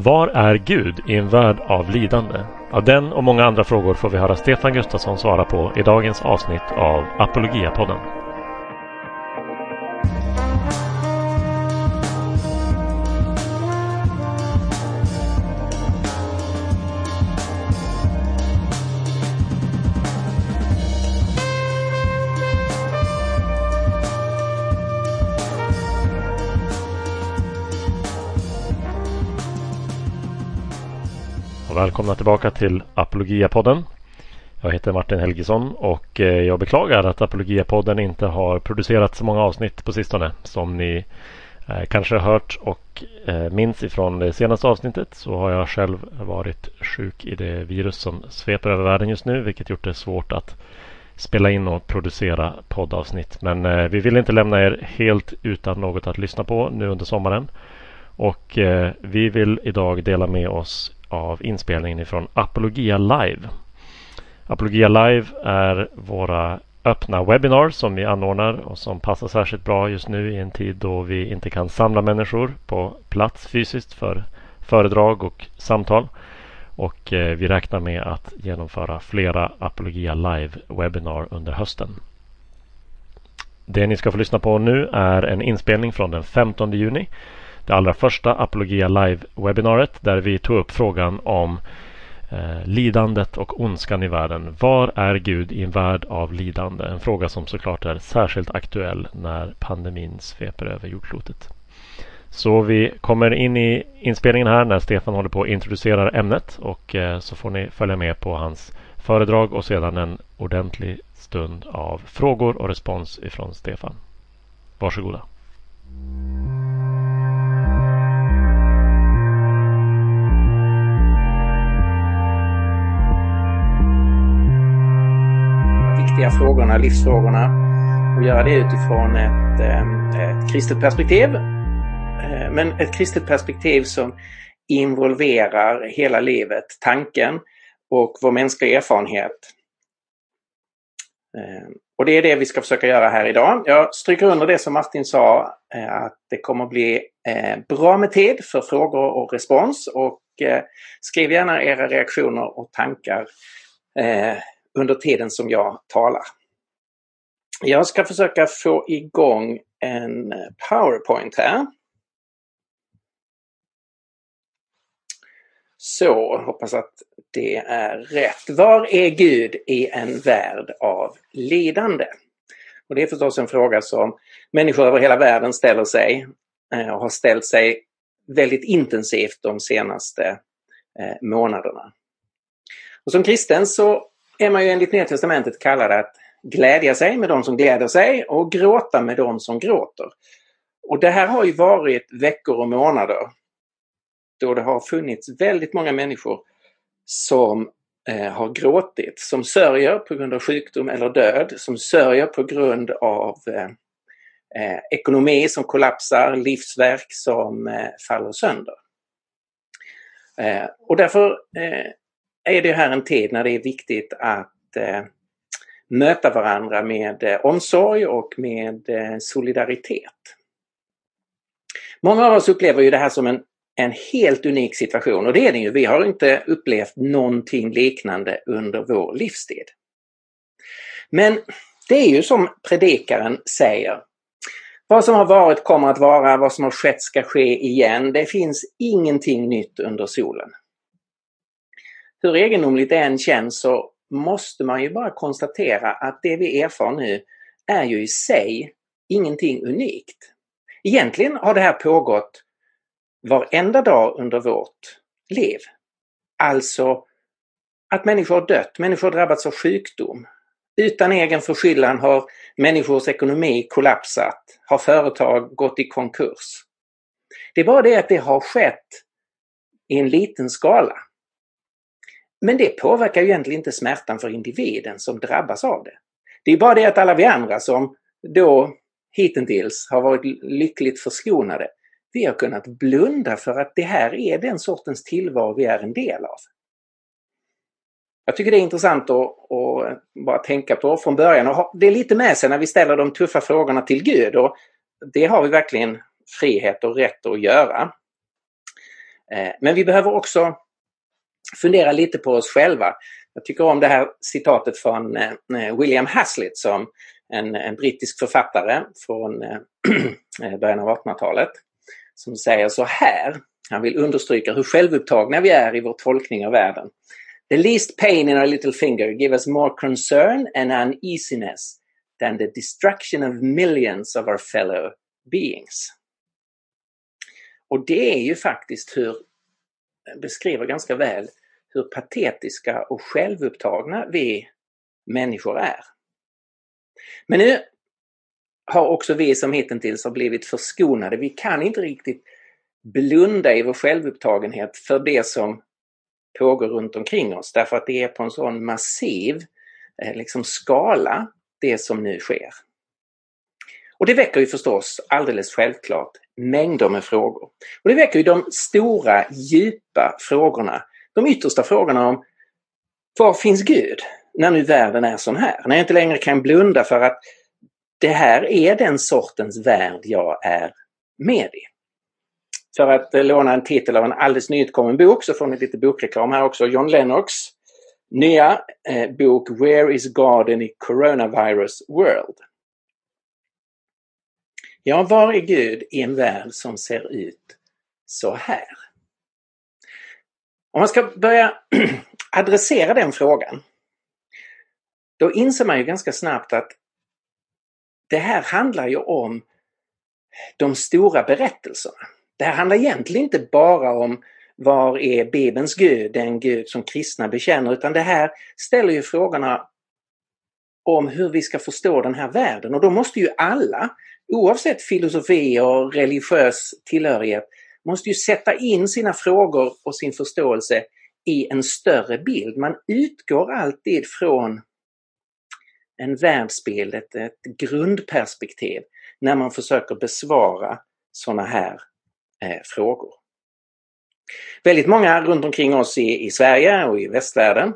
Var är Gud i en värld av lidande? Ja, den och många andra frågor får vi höra Stefan Gustafsson svara på i dagens avsnitt av Apologiapodden. Välkomna tillbaka till Apologia-podden. Jag heter Martin Helgesson och eh, jag beklagar att Apologia-podden inte har producerat så många avsnitt på sistone. Som ni eh, kanske har hört och eh, minns ifrån det senaste avsnittet så har jag själv varit sjuk i det virus som sveper över världen just nu vilket gjort det svårt att spela in och producera poddavsnitt. Men vi vill inte lämna er helt utan något att lyssna på nu under sommaren. Och vi vill idag dela med oss av inspelningen ifrån Apologia Live. Apologia Live är våra öppna webbinar som vi anordnar och som passar särskilt bra just nu i en tid då vi inte kan samla människor på plats fysiskt för föredrag och samtal. Och eh, vi räknar med att genomföra flera Apologia Live-webinar under hösten. Det ni ska få lyssna på nu är en inspelning från den 15 juni det allra första Apologia Live-webbinariet där vi tog upp frågan om eh, lidandet och ondskan i världen. Var är Gud i en värld av lidande? En fråga som såklart är särskilt aktuell när pandemin sveper över jordklotet. Så vi kommer in i inspelningen här när Stefan håller på att introducera ämnet och eh, så får ni följa med på hans föredrag och sedan en ordentlig stund av frågor och respons ifrån Stefan. Varsågoda. Viktiga frågorna, livsfrågorna och göra det utifrån ett, ehm, ett kristet perspektiv. Eh, men ett kristet perspektiv som involverar hela livet, tanken och vår mänskliga erfarenhet. Ehm, och det är det vi ska försöka göra här idag. Jag stryker under det som Martin sa, eh, att det kommer bli eh, bra med tid för frågor och respons. Och skriv gärna era reaktioner och tankar under tiden som jag talar. Jag ska försöka få igång en PowerPoint här. Så, hoppas att det är rätt. Var är Gud i en värld av lidande? Och Det är förstås en fråga som människor över hela världen ställer sig eh, och har ställt sig väldigt intensivt de senaste eh, månaderna. Och Som kristen så är man ju enligt Nya Testamentet kallad att glädja sig med de som gläder sig och gråta med de som gråter. Och det här har ju varit veckor och månader då det har funnits väldigt många människor som eh, har gråtit, som sörjer på grund av sjukdom eller död, som sörjer på grund av eh, eh ekonomi som kollapsar, livsverk som eh, faller sönder. Eh, och därför eh, är det här en tid när det är viktigt att eh, möta varandra med eh, omsorg och med eh, solidaritet. Många av oss upplever ju det här som en, en helt unik situation och det är det ju. Vi har inte upplevt någonting liknande under vår livstid. Men det är ju som predikaren säger. Vad som har varit kommer att vara, vad som har skett ska ske igen. Det finns ingenting nytt under solen hur egendomligt det än känns så måste man ju bara konstatera att det vi erfar nu är ju i sig ingenting unikt. Egentligen har det här pågått varenda dag under vårt liv. Alltså att människor har dött, människor har drabbats av sjukdom. Utan egen förskyllan har människors ekonomi kollapsat, har företag gått i konkurs. Det är bara det att det har skett i en liten skala. Men det påverkar ju egentligen inte smärtan för individen som drabbas av det. Det är bara det att alla vi andra som då hittills har varit lyckligt förskonade, vi har kunnat blunda för att det här är den sortens tillvaro vi är en del av. Jag tycker det är intressant att, att bara tänka på från början och ha det lite med sig när vi ställer de tuffa frågorna till Gud och det har vi verkligen frihet och rätt att göra. Eh, men vi behöver också fundera lite på oss själva. Jag tycker om det här citatet från eh, William Hazlitt som en, en brittisk författare från eh, eh, början av 1800-talet som säger så här. Han vill understryka hur självupptagna vi är i vår tolkning av världen. The least pain in our little finger give us more concern and uneasiness than the destruction of millions of our fellow beings. Och det är ju faktiskt hur, beskriver ganska väl hur patetiska och självupptagna vi människor är. Men nu har också vi som hittills har blivit förskonade, vi kan inte riktigt blunda i vår självupptagenhet för det som pågår runt omkring oss därför att det är på en sån massiv eh, liksom, skala det som nu sker. Och det väcker ju förstås alldeles självklart mängder med frågor. Och det väcker ju de stora, djupa frågorna. De yttersta frågorna om var finns Gud när nu världen är sån här? När jag inte längre kan blunda för att det här är den sortens värld jag är med i. För att eh, låna en titel av en alldeles nyutkommen bok så får ni lite bokreklam här också. John Lennox nya eh, bok Where is God in a Coronavirus World? Ja, var är Gud i en värld som ser ut så här? Om man ska börja adressera den frågan, då inser man ju ganska snabbt att det här handlar ju om de stora berättelserna. Det här handlar egentligen inte bara om var är Bibelns Gud, den Gud som kristna bekänner, utan det här ställer ju frågorna om hur vi ska förstå den här världen och då måste ju alla, oavsett filosofi och religiös tillhörighet, måste ju sätta in sina frågor och sin förståelse i en större bild. Man utgår alltid från en världsbild, ett, ett grundperspektiv när man försöker besvara sådana här eh, frågor. Väldigt många runt omkring oss i, i Sverige och i västvärlden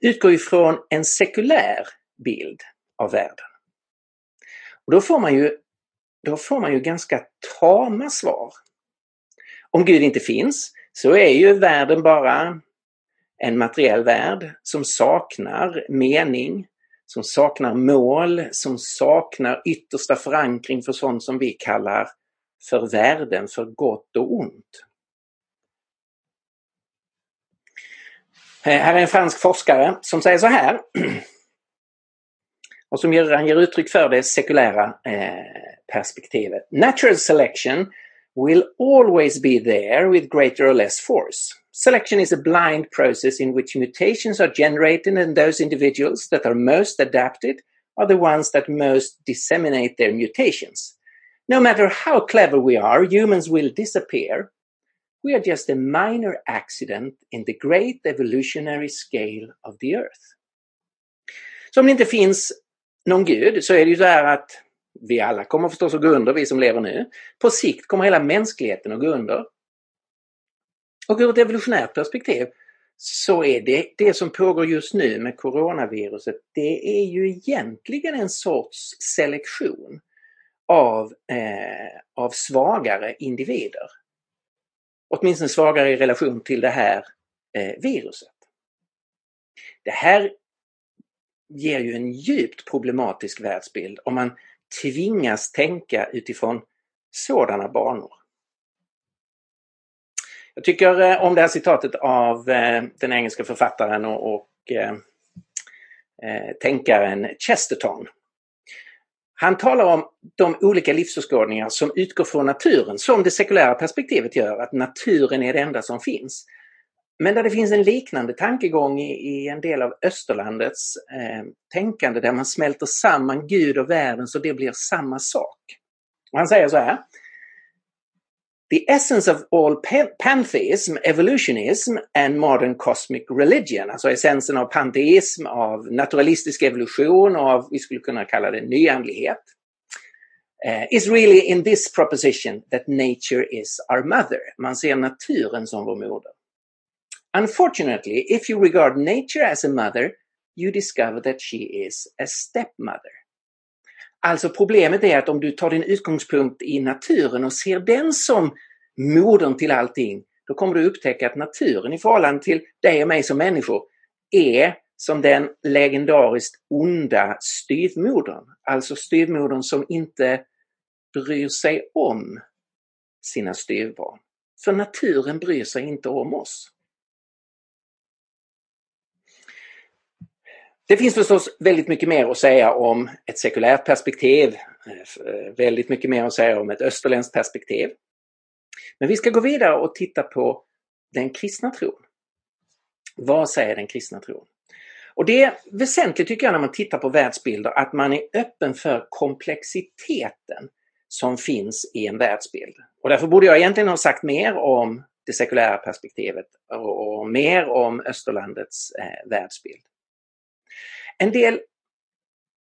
utgår ifrån en sekulär bild av världen. Och då får man ju, då får man ju ganska tama svar. Om Gud inte finns så är ju världen bara en materiell värld som saknar mening, som saknar mål, som saknar yttersta förankring för sånt som vi kallar för värden, för gott och ont. Eh, här är en fransk forskare som säger så här och som ger, han ger uttryck för det sekulära eh, Natural selection will always be there with greater or less force. Selection is a blind process in which mutations are generated and those individuals that are most adapted are the ones that most disseminate their mutations. No matter how clever we are, humans will disappear. We are just a minor accident in the great evolutionary scale of the earth. Så om det inte finns någon gud så är det ju så här att vi alla kommer förstås att gå under, vi som lever nu. På sikt kommer hela mänskligheten att gå under. Och ur ett evolutionärt perspektiv så är det, det som pågår just nu med coronaviruset, det är ju egentligen en sorts selektion av, eh, av svagare individer. Åtminstone svagare i relation till det här eh, viruset. Det här ger ju en djupt problematisk världsbild om man tvingas tänka utifrån sådana banor. Jag tycker eh, om det här citatet av eh, den engelska författaren och, och eh, eh, tänkaren Chesterton. Han talar om de olika livsåskådningar som utgår från naturen, som det sekulära perspektivet gör, att naturen är det enda som finns. Men där det finns en liknande tankegång i, i en del av Österlandets eh, tänkande där man smälter samman Gud och världen så det blir samma sak. Och han säger så här. The essence of all pantheism, evolutionism and modern cosmic religion, alltså essensen av panteism, av naturalistisk evolution och av, vi skulle kunna kalla det nyandlighet, uh, is really in this proposition that nature is our mother. Man ser naturen som vår moder. Unfortunately, if you regard nature as a mother, you discover that she is a stepmother. Alltså problemet är att om du tar din utgångspunkt i naturen och ser den som modern till allting, då kommer du upptäcka att naturen i förhållande till dig och mig som människor är som den legendariskt onda styvmodern. Alltså styvmodern som inte bryr sig om sina styvbarn. För naturen bryr sig inte om oss. Det finns förstås väldigt mycket mer att säga om ett sekulärt perspektiv, eh, eh, väldigt mycket mer att säga om ett österländskt perspektiv. Men vi ska gå vidare och titta på den kristna tron. Vad säger den kristna tron? Och det är väsentligt tycker jag när man tittar på världsbilder att man är öppen för komplexiteten som finns i en världsbild. Och därför borde jag egentligen ha sagt mer om det sekulära perspektivet och, mer om Österlandets eh, världsbild. En del,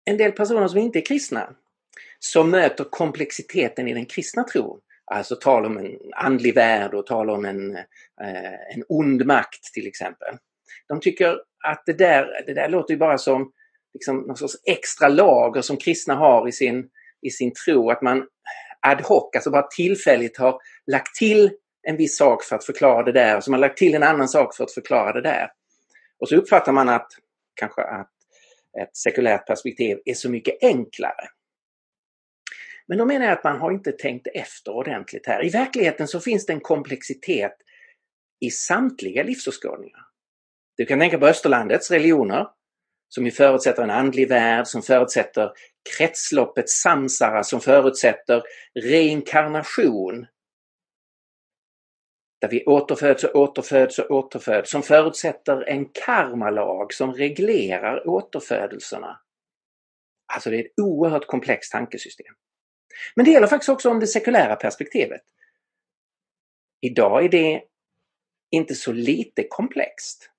en del personer som inte är kristna som möter komplexiteten i den kristna tron, alltså tal om en andlig värld och tal om en, eh, en ond makt till exempel. De tycker att det där, det där låter ju bara som liksom, någon sorts extra lager som kristna har i sin, i sin tro, att man ad hoc, alltså bara tillfälligt har lagt till en viss sak för att förklara det där, alltså och så har man lagt till en annan sak för att förklara det där. Och så uppfattar man att kanske att ett sekulärt perspektiv är så mycket enklare. Men då menar jag att man har inte tänkt efter ordentligt här. I verkligheten så finns det en komplexitet i samtliga livsåskådningar. Du kan tänka på Österlandets religioner som ju förutsätter en andlig värld, som förutsätter kretsloppet samsara, som förutsätter reinkarnation. Där vi återföds och återföds och återföds, som förutsätter en karmalag som reglerar återfödelserna. Alltså det är ett oerhört komplext tankesystem. Men det gäller faktiskt också om det sekulära perspektivet. Idag är det inte så lite komplext.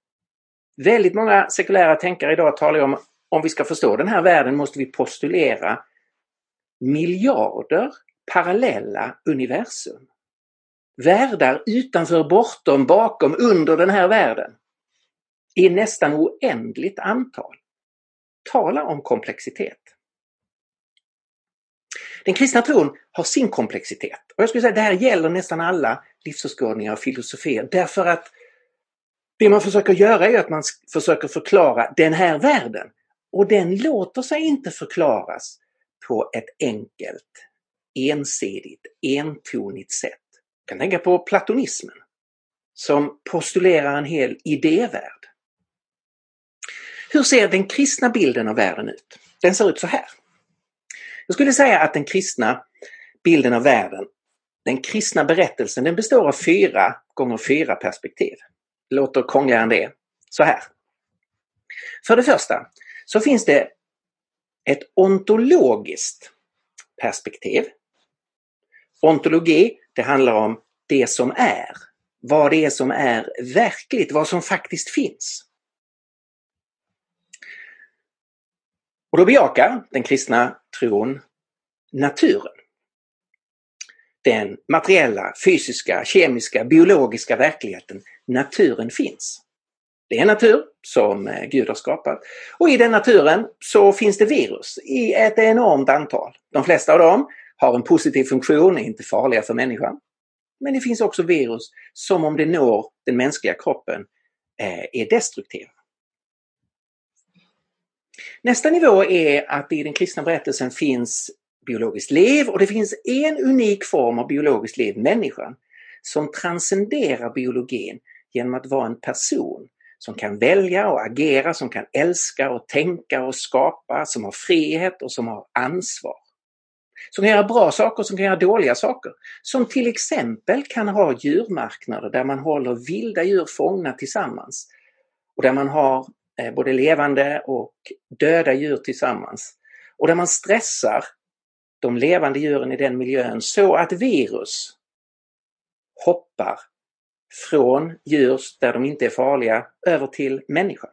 Väldigt många sekulära tänkare idag talar om om vi ska förstå den här världen måste vi postulera miljarder parallella universum. Världar utanför, bortom, bakom, under den här världen. I nästan oändligt antal. Tala om komplexitet. Den kristna tron har sin komplexitet. Och jag skulle säga att det här gäller nästan alla livsåskådningar och filosofier därför att det man försöker göra är att man försöker förklara den här världen. Och den låter sig inte förklaras på ett enkelt, ensidigt, entonigt sätt. Jag kan tänka på platonismen som postulerar en hel idévärld. Hur ser den kristna bilden av världen ut? Den ser ut så här. Jag skulle säga att den kristna bilden av världen, den kristna berättelsen, den består av fyra gånger fyra perspektiv låter krångligare än det. Så här. För det första så finns det ett ontologiskt perspektiv. Ontologi, det handlar om det som är. Vad det är som är verkligt, vad som faktiskt finns. Och då bejakar den kristna tron naturen. Den materiella, fysiska, kemiska, biologiska verkligheten naturen finns. Det är natur som eh, Gud har skapat. Och i den naturen så finns det virus i ett enormt antal. De flesta av dem har en positiv funktion, är inte farliga för människan. Men det finns också virus som om det når den mänskliga kroppen eh, är destruktiva. Nästa nivå är att i den kristna berättelsen finns biologiskt liv och det finns en unik form av biologiskt liv, människan, som transcenderar biologin genom att vara en person som kan välja och agera, som kan älska och tänka och skapa, som har frihet och som har ansvar. Som kan göra bra saker, som kan göra dåliga saker. Som till exempel kan ha djurmarknader där man håller vilda djur fångna tillsammans. Och där man har eh, både levande och döda djur tillsammans. Och där man stressar de levande djuren i den miljön så att virus hoppar från djur där de inte är farliga över till människan.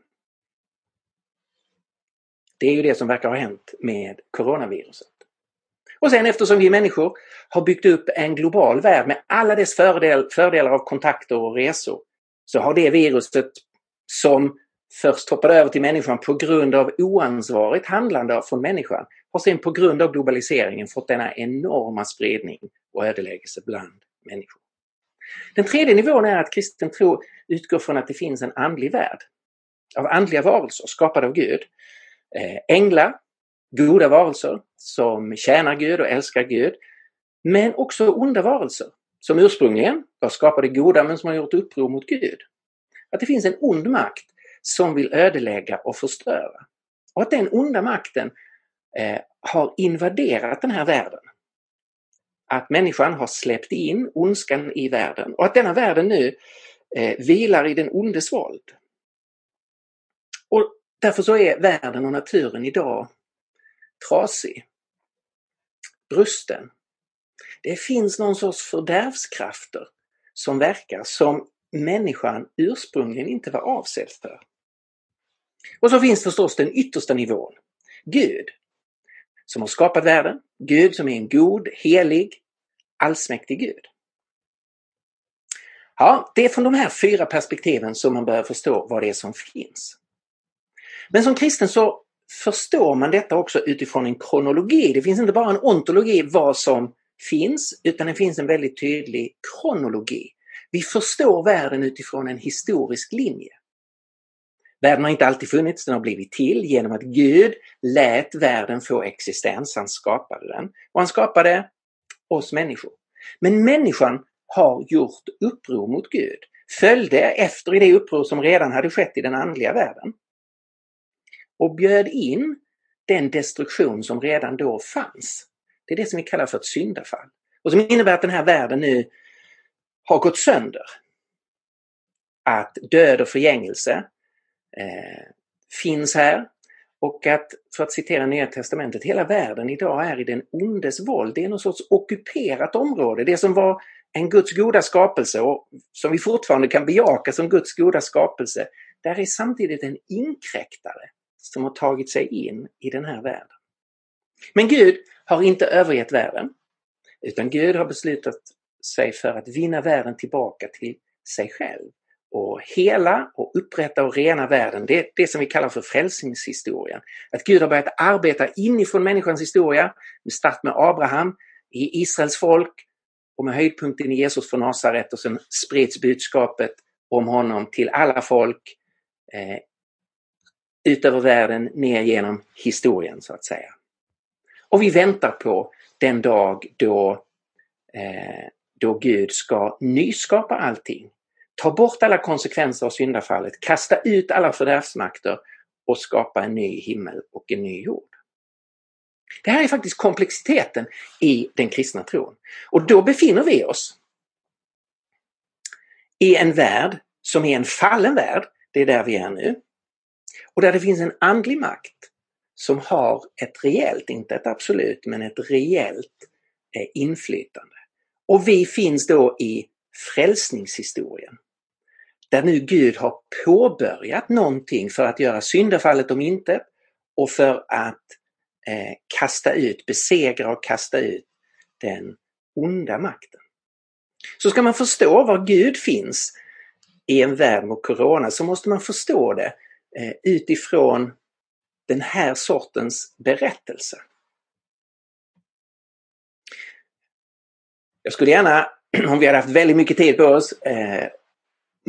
Det är ju det som verkar ha hänt med coronaviruset. Och sen eftersom vi människor har byggt upp en global värld med alla dess fördel, fördelar av kontakter och resor så har det viruset som först hoppade över till människan på grund av oansvarigt handlande från människan har sen på grund av globaliseringen fått denna enorma spridning och ödeläggelse bland människor. Den tredje nivån är att kristen tro utgår från att det finns en andlig värld av andliga varelser skapade av Gud. Eh, änglar, goda varelser som tjänar Gud och älskar Gud. Men också onda varelser som ursprungligen var skapade goda men som har gjort uppror mot Gud. Att det finns en ond makt som vill ödelägga och förstöra. Och att den onda makten eh, har invaderat den här världen. Att människan har släppt in ondskan i världen och att denna världen nu eh, vilar i den ondes våld. Och därför så är världen och naturen idag trasig, brusten. Det finns någon sorts fördärvskrafter som verkar som människan ursprungligen inte var avsedd för. Och så finns förstås den yttersta nivån, Gud, som har skapat världen, Gud som är en god, helig, allsmäktig Gud. Ja, det är från de här fyra perspektiven som man börjar förstå vad det är som finns. Men som kristen så förstår man detta också utifrån en kronologi. Det finns inte bara en ontologi vad som finns utan det finns en väldigt tydlig kronologi. Vi förstår världen utifrån en historisk linje. Världen har inte alltid funnits, den har blivit till genom att Gud lät världen få existens. Han skapade den och han skapade oss människor. Men människan har gjort uppror mot Gud, följde efter i det uppror som redan hade skett i den andliga världen och bjöd in den destruktion som redan då fanns. Det är det som vi kallar för ett syndafall. Och som innebär att den här världen nu har gått sönder. Att död och förgängelse eh, finns här och att, för att citera Nya Testamentet, hela världen idag är i den ondes våld. Det är någon sorts ockuperat område. Det som var en Guds goda skapelse och som vi fortfarande kan bejaka som Guds goda skapelse, där är samtidigt en inkräktare som har tagit sig in i den här världen. Men Gud har inte övergett världen, utan Gud har beslutat sig för att vinna världen tillbaka till sig själv och hela och upprätta och rena världen. Det är det som vi kallar för frälsningshistorien. Att Gud har börjat arbeta inifrån människans historia med start med Abraham, i Israels folk och med höjdpunkten i Jesus från Nasaret och sen spreds budskapet om honom till alla folk eh, ut över världen, ner genom historien så att säga. Och vi väntar på den dag då, eh, då Gud ska nyskapa allting. Ta bort alla konsekvenser av syndafallet, kasta ut alla fördärvsmakter och skapa en ny himmel och en ny jord. Det här är faktiskt komplexiteten i den kristna tron. Och då befinner vi oss i en värld som är en fallen värld. Det är där vi är nu. Och där det finns en andlig makt som har ett reellt, inte ett absolut, men ett reellt eh, inflytande. Och vi finns då i frälsningshistorien. Där nu Gud har påbörjat någonting för att göra syndafallet om inte och för att eh, kasta ut, besegra och kasta ut den onda makten. Så ska man förstå var Gud finns i en värld mot Corona så måste man förstå det Eh, utifrån den här sortens berättelse. Jag skulle gärna, om vi hade haft väldigt mycket tid på oss, eh,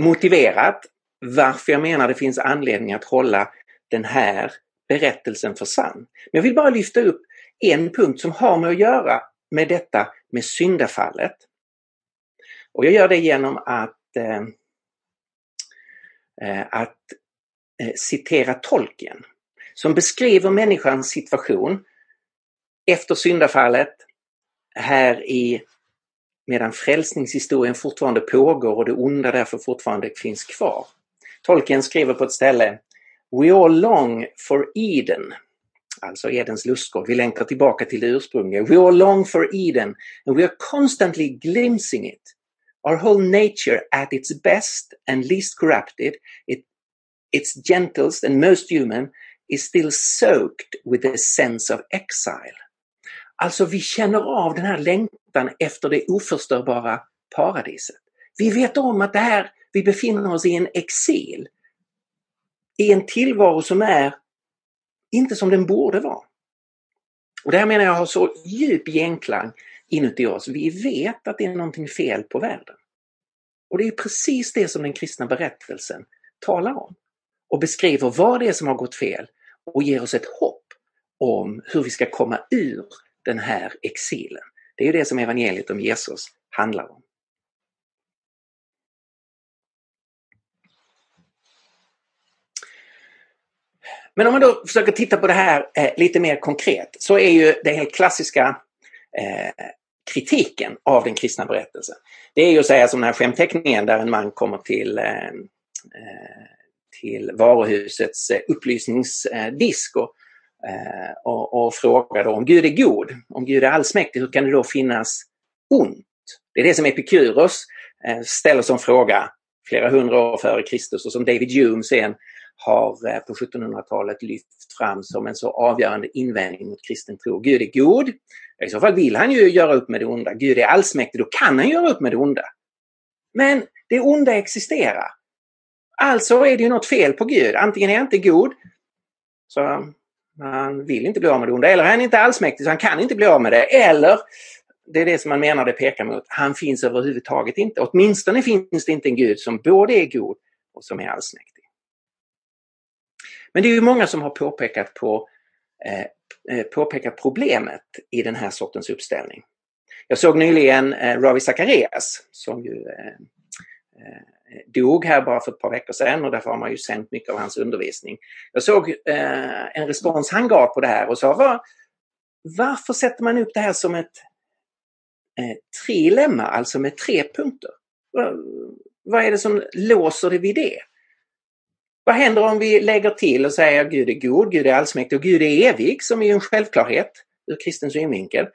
motiverat varför jag menar det finns anledning att hålla den här berättelsen för sann. Men jag vill bara lyfta upp en punkt som har med att göra med detta med syndafallet. Och jag gör det genom att, eh, eh att Eh, citera Tolkien som beskriver människans situation efter syndafallet här i medan frälsningshistorien fortfarande pågår och det onda därför fortfarande finns kvar. Tolkien skriver på ett ställe We all long for Eden, alltså Edens lustgård. Vi längtar tillbaka till det ursprungliga. We all long for Eden and we are constantly glimpsing it. Our whole nature at its best and least corrupted, it its gentlest and most human is still soaked with a sense of exile. Alltså vi känner av den här längtan efter det oförstörbara paradiset. Vi vet om att det här, vi befinner oss i en exil. I en tillvaro som är inte som den borde vara. Och det här menar jag har så djup genklang inuti oss. Vi vet att det är någonting fel på världen. Och det är precis det som den kristna berättelsen talar om och beskriver vad det är som har gått fel och ger oss ett hopp om hur vi ska komma ur den här exilen. Det är ju det som evangeliet om Jesus handlar om. Men om man då försöker titta på det här eh, lite mer konkret så är ju det helt klassiska eh, kritiken av den kristna berättelsen. Det är ju att säga som den här skämteckningen där en man kommer till, eh, eh till varuhusets eh, upplysningsdisk och, eh, och, och frågade om Gud är god, om Gud är allsmäktig, hur kan det då finnas ont? Det är det som Epikuros eh, ställer som fråga flera hundra år före Kristus och som David Hume sen har på 1700-talet lyft fram som en så avgörande invändning mot kristen tro. Gud är god. I så fall vill han ju göra upp med det onda. Gud är allsmäktig, då kan han göra upp med det onda. Men det onda existerar. Alltså är det ju något fel på Gud. Antingen är han inte god, så han vill inte bli av med det onda, eller han är inte allsmäktig så han kan inte bli av med det. Eller, det är det som man menar det pekar mot, han finns överhuvudtaget inte. Åtminstone finns det inte en Gud som både är god och som är allsmäktig. Men det är ju många som har påpekat, på, eh, eh påpekat problemet i den här sortens uppställning. Jag såg nyligen eh, Ravi Zacharias som ju eh, eh, dog här bara för ett par veckor sedan och därför har man ju sänt mycket av hans undervisning. Jag såg eh, en respons han gav på det här och sa var, varför sätter man upp det här som ett eh, trilemma, alltså med tre punkter? Vad är det som låser det vid det? Vad händer om vi lägger till och säger Gud är god, Gud är allsmäktig och Gud är evig som är en självklarhet ur kristen synvinkel.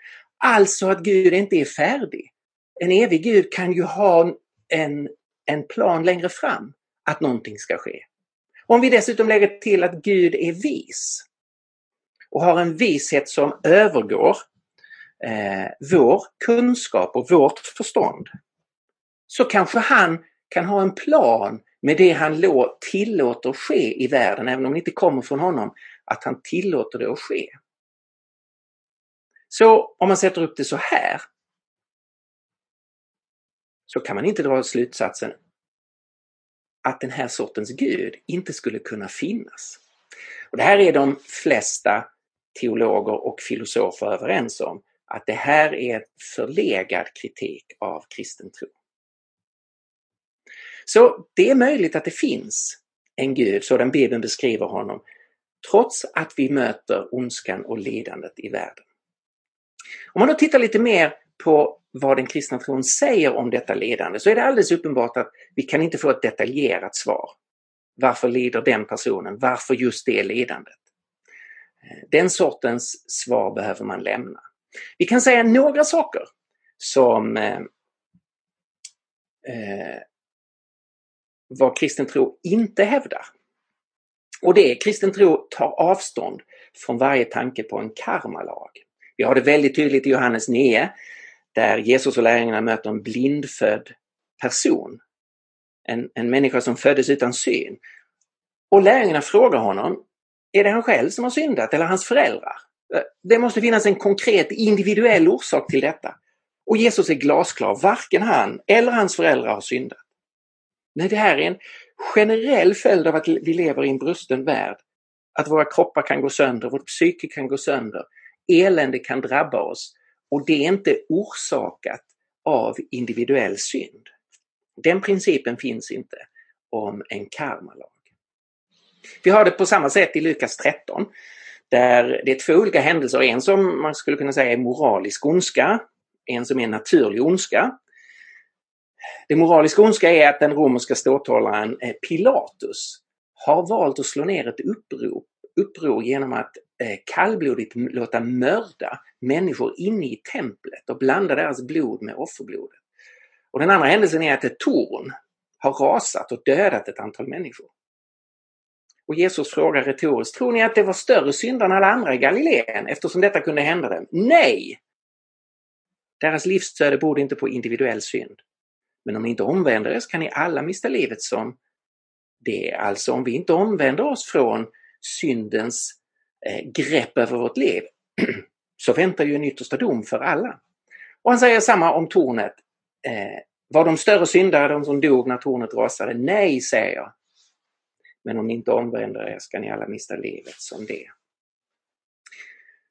Alltså att Gud inte är färdig. En evig Gud kan ju ha en, en plan längre fram att någonting ska ske. Om vi dessutom lägger till att Gud är vis och har en vishet som övergår eh, vår kunskap och vårt förstånd så kanske han kan ha en plan med det han tillåter ske i världen, även om det inte kommer från honom, att han tillåter det att ske. Så om man sätter upp det så här så kan man inte dra slutsatsen att den här sortens Gud inte skulle kunna finnas. Och Det här är de flesta teologer och filosofer överens om, att det här är förlegad kritik av kristen tro. Så det är möjligt att det finns en Gud, så den Bibeln beskriver honom, trots att vi möter ondskan och lidandet i världen. Om man då tittar lite mer på vad den kristna tron säger om detta lidande så är det alldeles uppenbart att vi kan inte få ett detaljerat svar. Varför lider den personen? Varför just det lidandet? Eh, den sortens svar behöver man lämna. Vi kan säga några saker som eh, eh, vad kristen tro inte hävdar. Och det är kristen tro tar avstånd från varje tanke på en karmalag. Vi har det väldigt tydligt i Johannes 9 där Jesus och lärjungarna möter en blindfödd person. En, en människa som föddes utan syn. Och lärjungarna frågar honom, är det han själv som har syndat eller hans föräldrar? Det måste finnas en konkret individuell orsak till detta. Och Jesus är glasklar, varken han eller hans föräldrar har syndat. Nej, det här är en generell följd av att vi lever i en brusten värld. Att våra kroppar kan gå sönder, vårt psyke kan gå sönder, elände kan drabba oss och det är inte orsakat av individuell synd. Den principen finns inte om en karmalag. Vi har det på samma sätt i Lukas 13 där det är två olika händelser, en som man skulle kunna säga är moralisk ondska, en som är naturlig ondska. Det moraliska ondska är att den romerska ståthållaren eh, Pilatus har valt att slå ner ett upprop uppror genom att eh, kallblodigt låta mörda människor inne i templet och blanda deras blod med offerblodet. Och den andra händelsen är att ett torn har rasat och dödat ett antal människor. Och Jesus frågar retoriskt, tror ni att det var större synder än alla andra i Galileen eftersom detta kunde hända dem? Nej! Deras livsöde borde inte på individuell synd. Men om ni inte omvänder er så kan ni alla mista livet som det. Alltså om vi inte omvänder oss från syndens eh, grepp över vårt liv så väntar ju en yttersta dom för alla. Och han säger samma om tornet. Eh, Var de större syndare de som dog när tornet rasade? Nej, säger jag. Men om ni inte omvänder er ska ni alla mista livet som det.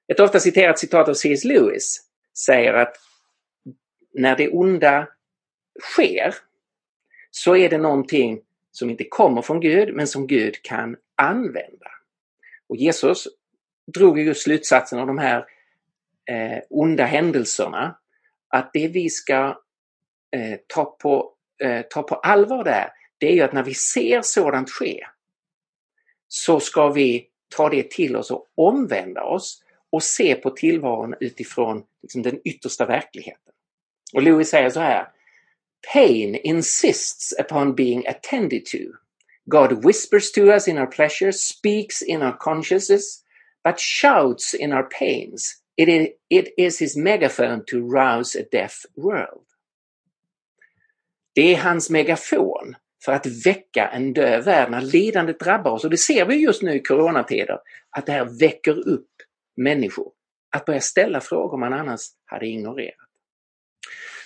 Ett ofta citerat citat av C.S. Lewis säger att när det onda sker så är det någonting som inte kommer från Gud men som Gud kan använda. Och Jesus drog ju slutsatsen av de här eh, onda händelserna att det vi ska eh, ta, på, eh, ta på allvar där, det är ju att när vi ser sådant ske så ska vi ta det till oss och omvända oss och se på tillvaron utifrån liksom, den yttersta verkligheten. Och Louis säger så här. Pain insists upon being attended to. God whispers to us in our pleasures, speaks in our consciences, but shouts in our pains. It is, it is his megaphone to rouse a deaf world. Det är hans megafon för att väcka en död värld när lidandet drabbar oss. Och det ser vi just nu i coronatider, att det här väcker upp människor. Att börja ställa frågor man annars hade ignorerat.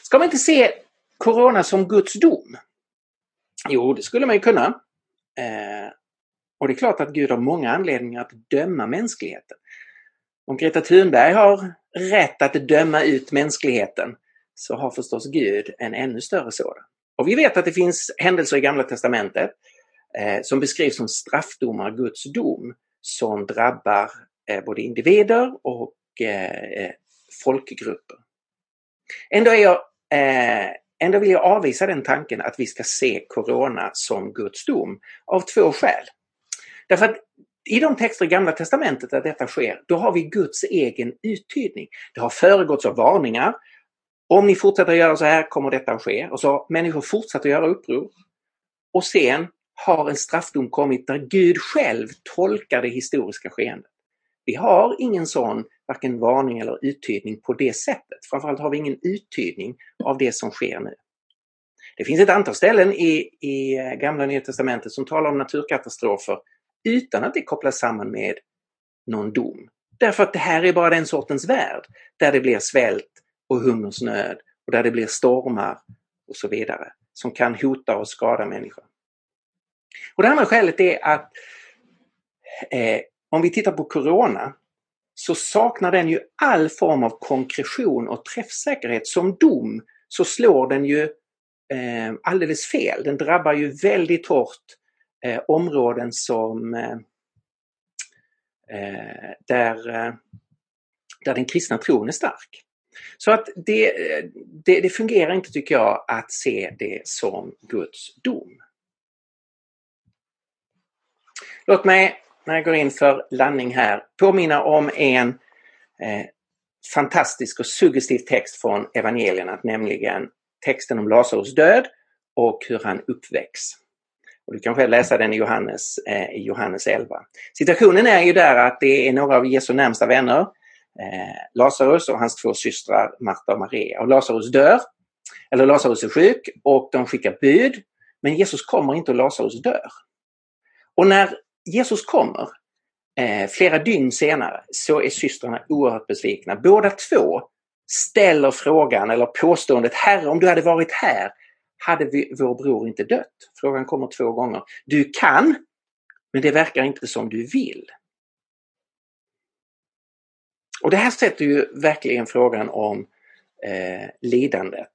Ska man inte se Corona som Guds dom? Jo, det skulle man ju kunna. Eh, och det är klart att Gud har många anledningar att döma mänskligheten. Om Greta Thunberg har rätt att döma ut mänskligheten så har förstås Gud en ännu större sådan. Och vi vet att det finns händelser i Gamla Testamentet eh, som beskrivs som straffdomar, Guds dom, som drabbar eh, både individer och eh, eh folkgrupper. Ändå, är jag, eh, ändå vill jag avvisa den tanken att vi ska se Corona som Guds dom av två skäl. Därför att i de texter i Gamla Testamentet där detta sker, då har vi Guds egen uttydning. Det har föregåtts av varningar. Om ni fortsätter göra så här kommer detta att ske. Och så har människor fortsatt att göra uppror. Och sen har en straffdom kommit där Gud själv tolkar det historiska skeendet. Vi har ingen sån varken varning eller uttydning på det sättet. Framförallt har vi ingen uttydning av det som sker nu. Det finns ett antal ställen i, i Gamla Nya Testamentet som talar om naturkatastrofer utan att det kopplas samman med någon dom. Därför att det här är bara den sortens värld där det blir svält och hungersnöd och där det blir stormar och så vidare som kan hota och skada människor. Och Det andra skälet är att eh, om vi tittar på Corona så saknar den ju all form av konkretion och träffsäkerhet. Som dom så slår den ju eh, alldeles fel. Den drabbar ju väldigt hårt eh, områden som eh, eh där, eh, där den kristna tron är stark. Så att det, eh, det, det, fungerar inte tycker jag att se det som Guds dom. Låt mig när jag går in för landning här påminna om en eh, fantastisk och suggestiv text från evangelierna, nämligen texten om Lazarus död och hur han uppväcks. Och du kan själv läsa den i Johannes, eh, i Johannes 11. Situationen är ju där att det är några av Jesu närmsta vänner, eh, Lazarus och hans två systrar Marta och Maria. Och Lazarus dör, eller Lazarus är sjuk och de skickar bud. Men Jesus kommer inte och Lazarus dör. Och när Jesus kommer eh, flera dygn senare så är systrarna oerhört besvikna. Båda två ställer frågan eller påståendet Herre om du hade varit här hade vi, vår bror inte dött. Frågan kommer två gånger. Du kan, men det verkar inte som du vill. Och det här sätter ju verkligen frågan om eh, lidandet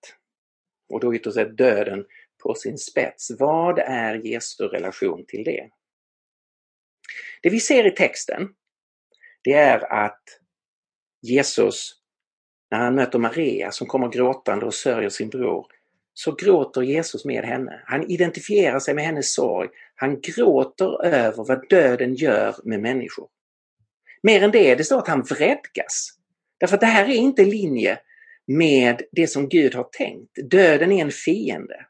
och då ytterst sett döden på sin spets. Vad är Jesu relation till det? Det vi ser i texten, det är att Jesus, när han möter Maria som kommer gråtande och sörjer sin bror, så gråter Jesus med henne. Han identifierar sig med hennes sorg. Han gråter över vad döden gör med människor. Mer än det, det står att han vredgas. Därför att det här är inte i linje med det som Gud har tänkt. Döden är en fiende.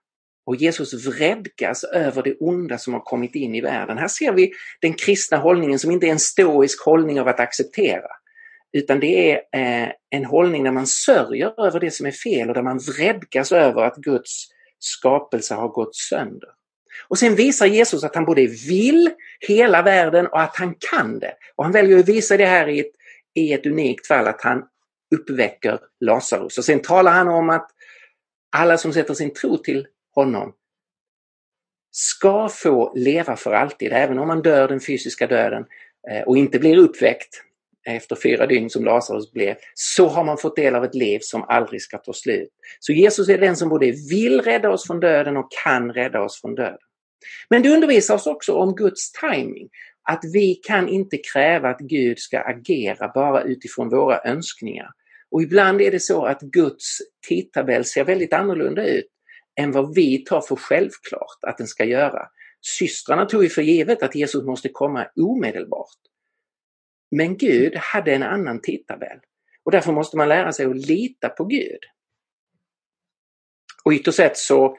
Och Jesus vredgas över det onda som har kommit in i världen. Här ser vi den kristna hållningen som inte är en stoisk hållning av att acceptera. Utan det är eh, en hållning där man sörjer över det som är fel och där man vredgas över att Guds skapelse har gått sönder. Och sen visar Jesus att han både vill hela världen och att han kan det. Och han väljer att visa det här i ett, i ett unikt fall, att han uppväcker Lazarus. Och sen talar han om att alla som sätter sin tro till honom ska få leva för alltid, även om man dör den fysiska döden eh, och inte blir uppväckt efter fyra dygn som Lazarus blev, så har man fått del av ett liv som aldrig ska ta slut. Så Jesus är den som både vill rädda oss från döden och kan rädda oss från döden. Men det undervisar oss också om Guds timing. Att vi kan inte kräva att Gud ska agera bara utifrån våra önskningar. Och ibland är det så att Guds tidtabell ser väldigt annorlunda ut än vad vi tar för självklart att den ska göra. Systrarna tog ju för givet att Jesus måste komma omedelbart. Men Gud hade en annan tidtabell och därför måste man lära sig att lita på Gud. Och ytterst sett så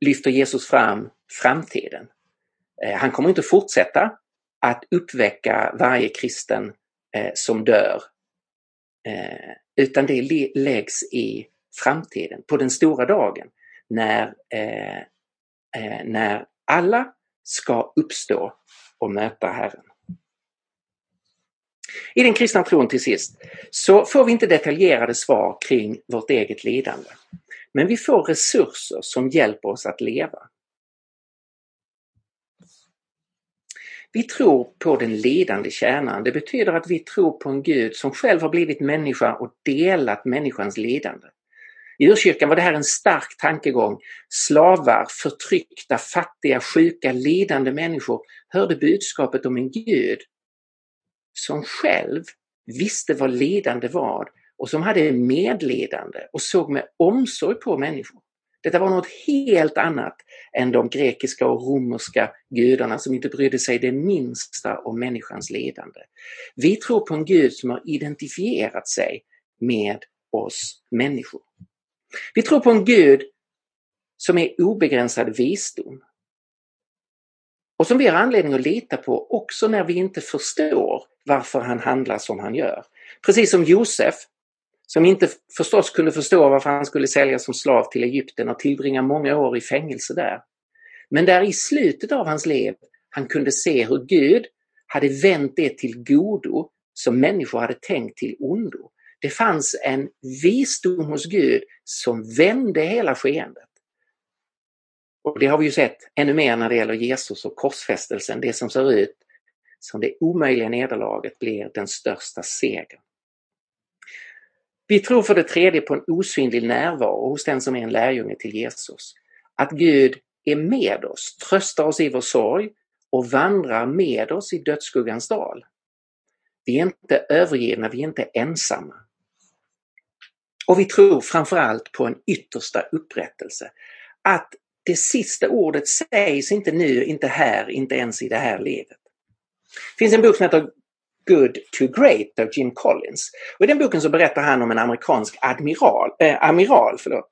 lyfter Jesus fram framtiden. Eh, han kommer inte fortsätta att uppväcka varje kristen eh, som dör. Eh, utan det läggs i framtiden, på den stora dagen, när, eh, eh, när alla ska uppstå och möta Herren. I den kristna tron till sist så får vi inte detaljerade svar kring vårt eget lidande. Men vi får resurser som hjälper oss att leva. Vi tror på den lidande kärnan. Det betyder att vi tror på en Gud som själv har blivit människa och delat människans lidande. I urkyrkan var det här en stark tankegång. Slavar, förtryckta, fattiga, sjuka, lidande människor hörde budskapet om en Gud som själv visste vad lidande var och som hade medlidande och såg med omsorg på människor. Detta var något helt annat än de grekiska och romerska gudarna som inte brydde sig det minsta om människans lidande. Vi tror på en Gud som har identifierat sig med oss människor. Vi tror på en Gud som är obegränsad visdom och som vi har anledning att lita på också när vi inte förstår varför han handlar som han gör. Precis som Josef, som inte förstås kunde förstå varför han skulle säljas som slav till Egypten och tillbringa många år i fängelse där. Men där i slutet av hans liv han kunde se hur Gud hade vänt det till godo som människor hade tänkt till ondo. Det fanns en visdom hos Gud som vände hela skeendet. Och det har vi ju sett ännu mer när det gäller Jesus och korsfästelsen. Det som ser ut som det omöjliga nederlaget blir den största segern. Vi tror för det tredje på en osynlig närvaro hos den som är en lärjunge till Jesus. Att Gud är med oss, tröstar oss i vår sorg och vandrar med oss i dödsskuggans dal. Vi är inte övergivna, vi är inte ensamma. Och vi tror framförallt på en yttersta upprättelse. Att det sista ordet sägs inte nu, inte här, inte ens i det här livet. Det finns en bok som heter Good to Great av Jim Collins. Och I den boken så berättar han om en amerikansk admiral, äh, amiral förlåt,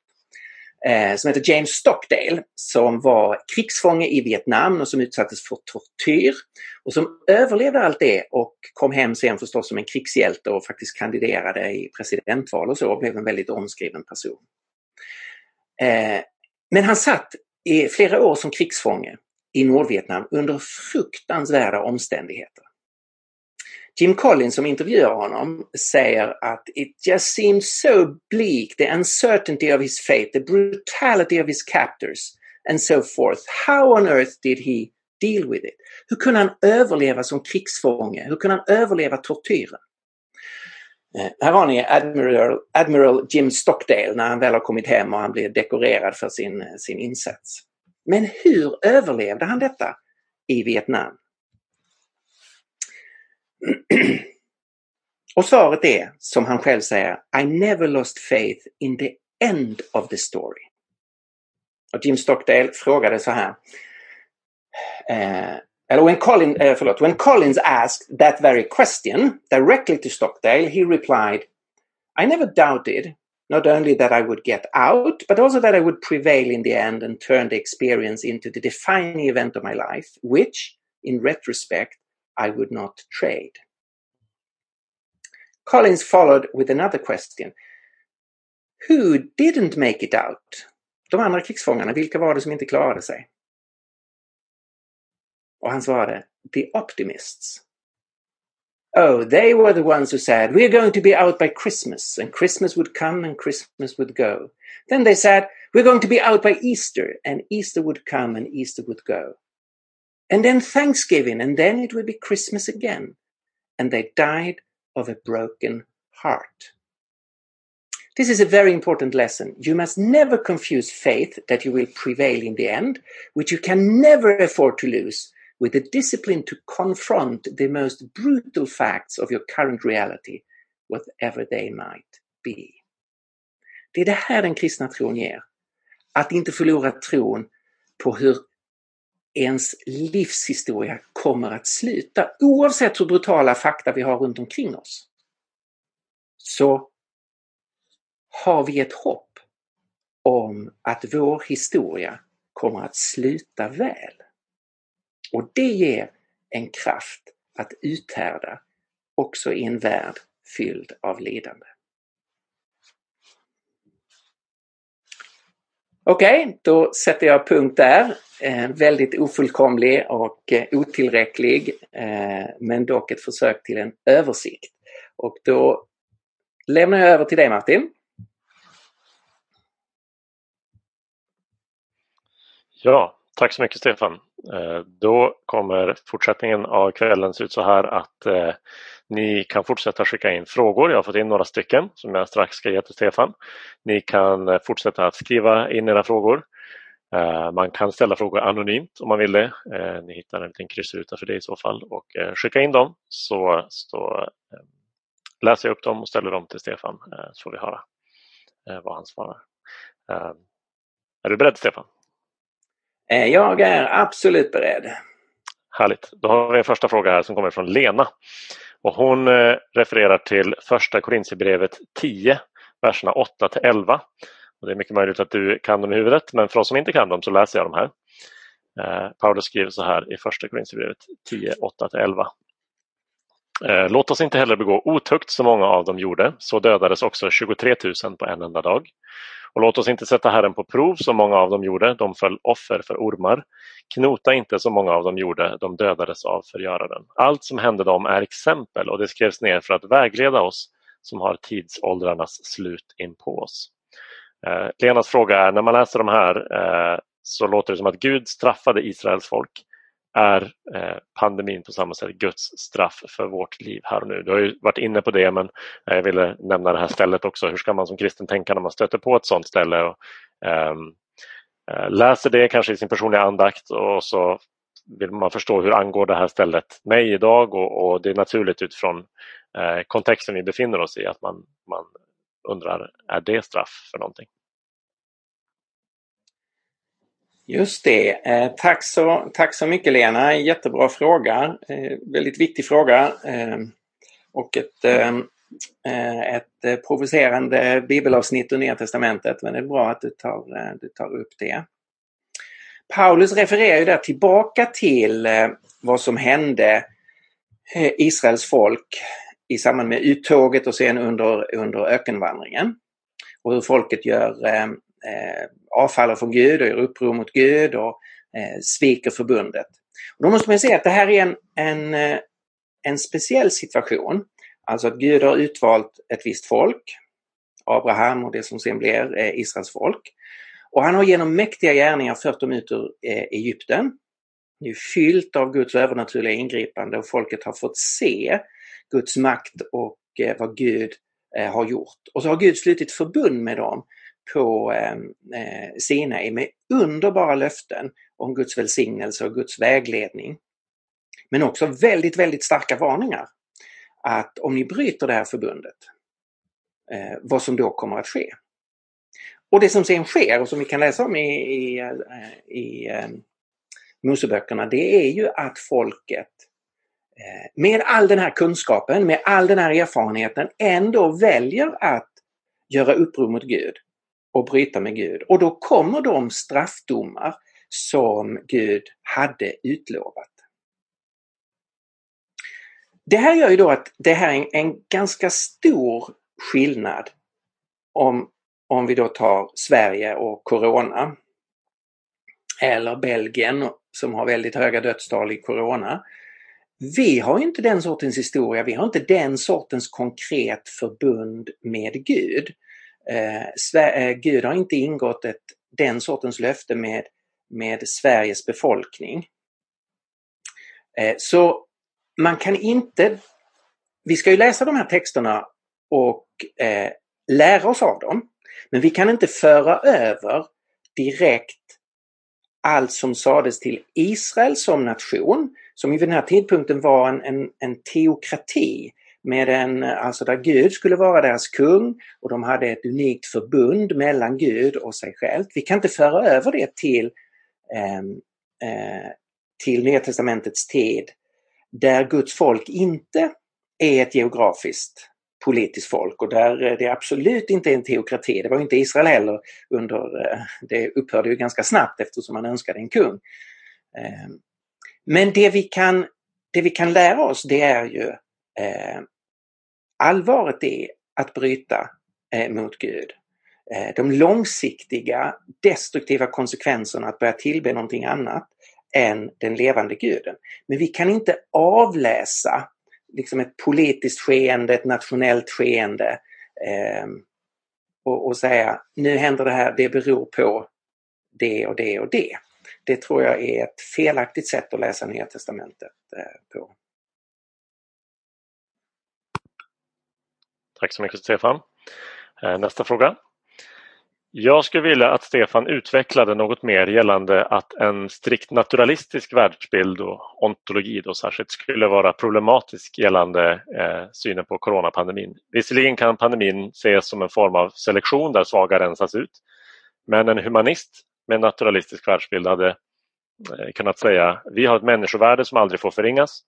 Eh, som heter James Stockdale som var krigsfånge i Vietnam och som utsattes för tortyr och som överlevde allt det och kom hem sen förstås som en krigshjälte och faktiskt kandiderade i presidentval och så och blev en väldigt omskriven person. Eh, men han satt i flera år som krigsfånge i Nordvietnam under fruktansvärda omständigheter. Jim Collins som intervjuar honom säger att it just seems so bleak, the uncertainty of his fate, the brutality of his captors and so forth. How on earth did he deal with it? Hur kunde han överleva som krigsfånge? Hur kunde han överleva tortyren? Eh, här har ni Admiral, Admiral Jim Stockdale när han väl har kommit hem och han blir dekorerad för sin, eh, sin insats. Men hur överlevde han detta i Vietnam? Och svaret är, som han själv säger, I never lost faith in the end of the story. Och Jim Stockdale frågade så här. Eh, when, Colin, eh, förlåt, when Collins asked that very question directly to Stockdale, he replied, I never doubted not only that I would get out, but also that I would prevail in the end and turn the experience into the defining event of my life, which, in retrospect, I would not trade. Collins followed with another question. Who didn't make it out? De andra krigsfångarna, vilka var det som inte klarade sig? Och han svarade, the optimists. Oh, they were the ones who said, we're going to be out by Christmas, and Christmas would come and Christmas would go. Then they said, we're going to be out by Easter, and Easter would come and Easter would go. And then Thanksgiving, and then it would be Christmas again. And they died of a broken heart. This is a very important lesson. You must never confuse faith that you will prevail in the end, which you can never afford to lose, with the discipline to confront the most brutal facts of your current reality, whatever they might be. Det är det här den kristna tron ger. Att inte förlora tron på hur ens livshistoria kommer att sluta, oavsett hur brutala fakta vi har runt omkring oss. Så har vi ett hopp om att vår historia kommer att sluta väl. Och det ger en kraft att uthärda också i en värld fylld av lidande. Okej, okay, då sätter jag punkt där. Eh, väldigt ofullkomlig och eh, otillräcklig, eh, men dock ett försök till en översikt. Och då lämnar jag över till dig Martin. Ja, tack så mycket Stefan. Eh, då kommer fortsättningen av kvällen se ut så här att eh, ni kan fortsätta skicka in frågor. Jag har fått in några stycken som jag strax ska ge till Stefan. Ni kan eh, fortsätta att skriva in era frågor. Eh, man kan ställa frågor anonymt om man vill det. Ni hittar en liten kryssruta för det i så fall och skicka in dem så, så läser jag upp dem och ställer dem till Stefan så får vi höra vad han svarar. Är du beredd Stefan? Eh, jag är absolut beredd. Härligt. Då har vi en första fråga här som kommer från Lena. Och hon eh, refererar till första Korintierbrevet 10, verserna 8 till 11. Och det är mycket möjligt att du kan dem i huvudet, men för oss som inte kan dem så läser jag dem här. Eh, Paulus skriver så här i första Korintierbrevet 10, 8 till 11. Eh, låt oss inte heller begå otukt som många av dem gjorde, så dödades också 23 000 på en enda dag. Och låt oss inte sätta Herren på prov som många av dem gjorde, de föll offer för ormar. Knota inte som många av dem gjorde, de dödades av förgöraren. Allt som hände dem är exempel och det skrevs ner för att vägleda oss som har tidsåldrarnas slut in på oss. Eh, Lenas fråga är, när man läser de här eh, så låter det som att Gud straffade Israels folk är eh, pandemin på samma sätt Guds straff för vårt liv här och nu. Du har ju varit inne på det men eh, jag ville nämna det här stället också. Hur ska man som kristen tänka när man stöter på ett sådant ställe? Och, um, läser det kanske i sin personliga andakt och så vill man förstå hur angår det här stället mig idag och, och det är naturligt utifrån eh, kontexten vi befinner oss i att man, man undrar, är det straff för någonting? Just det. Eh, tack, så, tack så mycket Lena. Jättebra fråga. Eh, väldigt viktig fråga. Eh, och ett, ett provocerande bibelavsnitt ur Nya Testamentet. Men det är bra att du tar, du tar upp det. Paulus refererar ju där tillbaka till vad som hände Israels folk i samband med uttåget och sen under, under ökenvandringen. Och hur folket gör Eh, avfaller från Gud och gör uppror mot Gud och eh, sviker förbundet. Och då måste man säga att det här är en, en, eh, en speciell situation. Alltså att Gud har utvalt ett visst folk, Abraham och det som sen blir eh, Israels folk. Och han har genom mäktiga gärningar fört dem ut ur eh, Egypten. Det är fyllt av Guds övernaturliga ingripande och folket har fått se Guds makt och eh, vad Gud eh, har gjort. Och så har Gud slutit förbund med dem på ehm, eh, Sinai med underbara löften om Guds välsignelse och Guds vägledning. Men också väldigt, väldigt starka varningar. Att om ni bryter det här förbundet, eh, vad som då kommer att ske. Och det som sen sker och som vi kan läsa om i, i, eh, i eh, Moseböckerna, det är ju att folket eh, med all den här kunskapen, med all den här erfarenheten ändå väljer att göra uppror mot Gud och bryta med Gud. Och då kommer de straffdomar som Gud hade utlovat. Det här gör ju då att det här är en, ganska stor skillnad om, om vi då tar Sverige och Corona. Eller Belgien som har väldigt höga dödstal i Corona. vi har inte den sortens historia, vi har inte den sortens konkret förbund med Gud. Eh, eh, Gud har inte ingått ett, den sortens löfte med, med Sveriges befolkning. Eh, så man kan inte... Vi ska ju läsa de här texterna och eh, lära oss av dem. Men vi kan inte föra över direkt allt som sades till Israel som nation, som vid den här tidpunkten var en, en, en teokrati med en, alltså där Gud skulle vara deras kung och de hade ett unikt förbund mellan Gud och sig själv. Vi kan inte föra över det till, eh, eh, till Nya Testamentets tid där Guds folk inte är ett geografiskt politiskt folk och där eh, det absolut inte är en teokrati. Det var inte Israel heller under, eh, det upphörde ju ganska snabbt eftersom man önskade en kung. Ehm, men det vi kan, det vi kan lära oss det är ju eh, allvaret är att bryta eh, mot Gud. Eh, de långsiktiga destruktiva konsekvenserna att börja tillbe någonting annat än den levande guden. Men vi kan inte avläsa liksom ett politiskt skeende, ett nationellt skeende eh, och, och, säga nu händer det här, det beror på det och det och det. Det tror jag är ett felaktigt sätt att läsa Nya Testamentet eh, på. Tack så mycket Stefan. Eh, nästa fråga. Jag skulle vilja att Stefan utvecklade något mer gällande att en strikt naturalistisk världsbild och ontologi då särskilt skulle vara problematisk gällande eh, synen på coronapandemin. Visserligen kan pandemin ses som en form av selektion där svaga rensas ut. Men en humanist med naturalistisk världsbild hade eh, kunnat säga vi har ett människovärde som aldrig får förringas.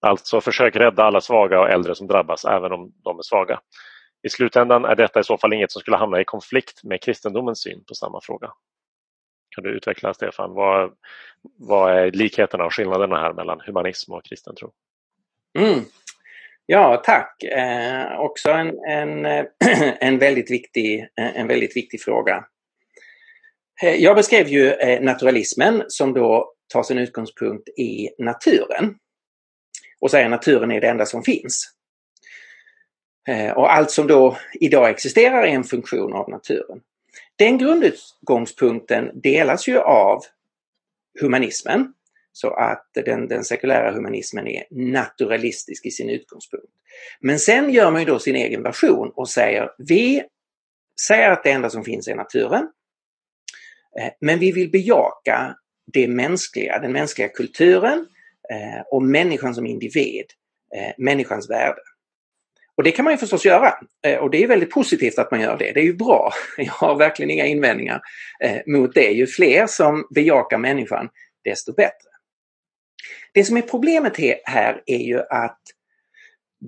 Alltså försök rädda alla svaga och äldre som drabbas även om de är svaga. I slutändan är detta i så fall inget som skulle hamna i konflikt med kristendomens syn på samma fråga. Kan du utveckla Stefan, vad, vad är likheterna och skillnaderna här mellan humanism och kristen tro? Mm. Ja, tack. Eh, också en, en, en, väldigt viktig, eh, en väldigt viktig fråga. Eh, jag beskrev ju eh, naturalismen som då tar sin utgångspunkt i naturen och säger att naturen är det enda som finns. Eh, och allt som då idag existerar är en funktion av naturen. Den grundutgångspunkten delas ju av humanismen. Så att den, den sekulära humanismen är naturalistisk i sin utgångspunkt. Men sen gör man ju då sin egen version och säger vi säger att det enda som finns är naturen. Eh, men vi vill bejaka det mänskliga, den mänskliga kulturen eh, och människan som individ, eh, människans värde. Och det kan man ju förstås göra eh, och det är väldigt positivt att man gör det. Det är ju bra. Jag har verkligen inga invändningar eh, mot det. Ju fler som bejakar människan desto bättre. Det som är problemet här är ju att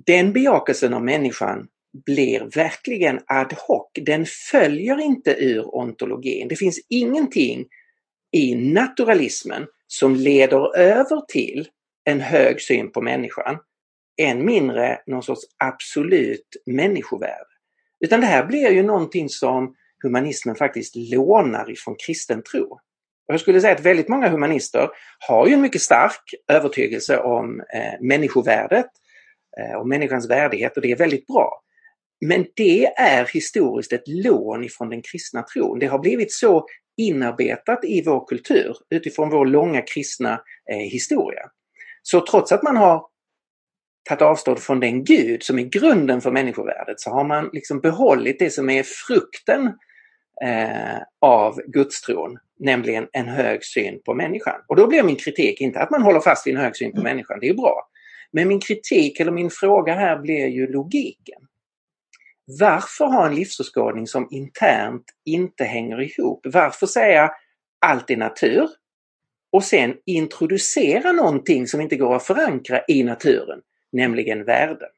den bejakelsen av människan blir verkligen ad hoc. Den följer inte ur ontologin. Det finns ingenting i naturalismen som leder över till en hög syn på människan än mindre någon sorts absolut människovärde. Utan det här blir ju någonting som humanismen faktiskt lånar ifrån kristen tro. Och jag skulle säga att väldigt många humanister har ju en mycket stark övertygelse om eh, människovärdet eh, och människans värdighet och det är väldigt bra. Men det är historiskt ett lån ifrån den kristna tron. Det har blivit så inarbetat i vår kultur utifrån vår långa kristna eh, historia. Så trots att man har tagit avstånd från den Gud som är grunden för människovärdet så har man liksom behållit det som är frukten eh, av gudstron, nämligen en hög syn på människan. Och då blir min kritik inte att man håller fast vid en hög syn på människan, det är bra. Men min kritik eller min fråga här blir ju logiken. Varför ha en livsåskådning som internt inte hänger ihop? Varför säga allt är natur och sen introducera någonting som inte går att förankra i naturen? nämligen värden.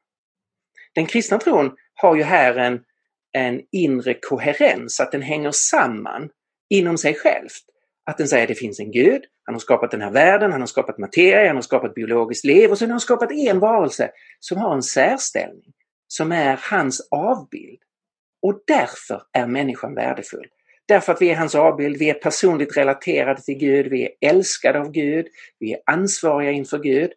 Den kristna tron har ju här en, en inre koherens, att den hänger samman inom sig själv. Att den säger att det finns en gud, han har skapat den här världen, han har skapat materia, han har skapat biologiskt liv och sen har han skapat en varelse som har en särställning, som är hans avbild. Och därför är människan värdefull. Därför att vi är hans avbild, vi är personligt relaterade till Gud, vi är älskade av Gud, vi är ansvariga inför Gud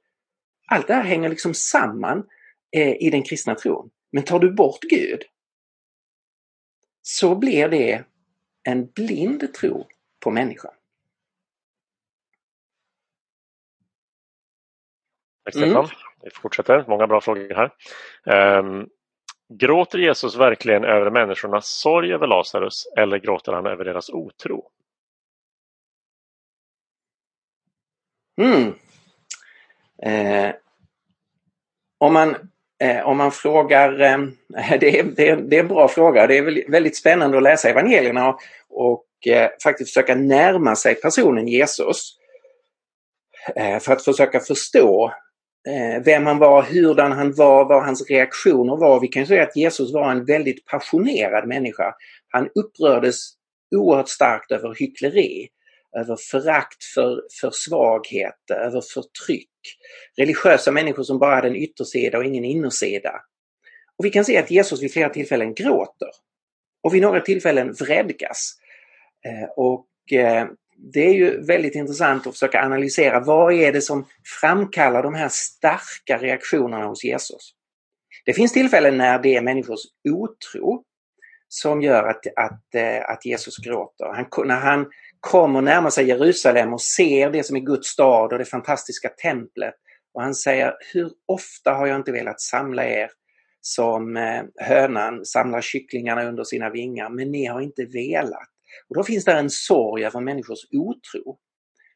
Allt det här hänger liksom samman eh, i den kristna tron. Men tar du bort Gud så blir det en blind tro på människan. Tack Stefan. Mm. Vi fortsätter, många bra frågor här. Um, gråter Jesus verkligen över människornas sorg över Lazarus eller gråter han över deras otro? Mm. Eh, om, man, eh, om man frågar, eh, det, är, det, är, det, är, en bra fråga, det är väldigt spännande att läsa evangelierna och, och eh, faktiskt försöka närma sig personen Jesus. Eh, för att försöka förstå Eh, vem han var, hurdan han var, vad hans reaktioner var. Vi kan säga att Jesus var en väldigt passionerad människa. Han upprördes oerhört starkt över hyckleri över förakt för, för svaghet, över förtryck. Religiösa människor som bara hade en yttersida och ingen innersida. Och vi kan se att Jesus vid flera tillfällen gråter. Och vid några tillfällen vredgas. Eh, och eh, det är ju väldigt intressant att försöka analysera vad är det som framkallar de här starka reaktionerna hos Jesus. Det finns tillfällen när det är människors otro som gör att, att, eh, att Jesus gråter. Han, när han kommer närmar sig Jerusalem och ser det som är Guds stad och det fantastiska templet. Och han säger, hur ofta har jag inte velat samla er som eh, hönan samlar kycklingarna under sina vingar, men ni har inte velat. Och Då finns det en sorg över människors otro.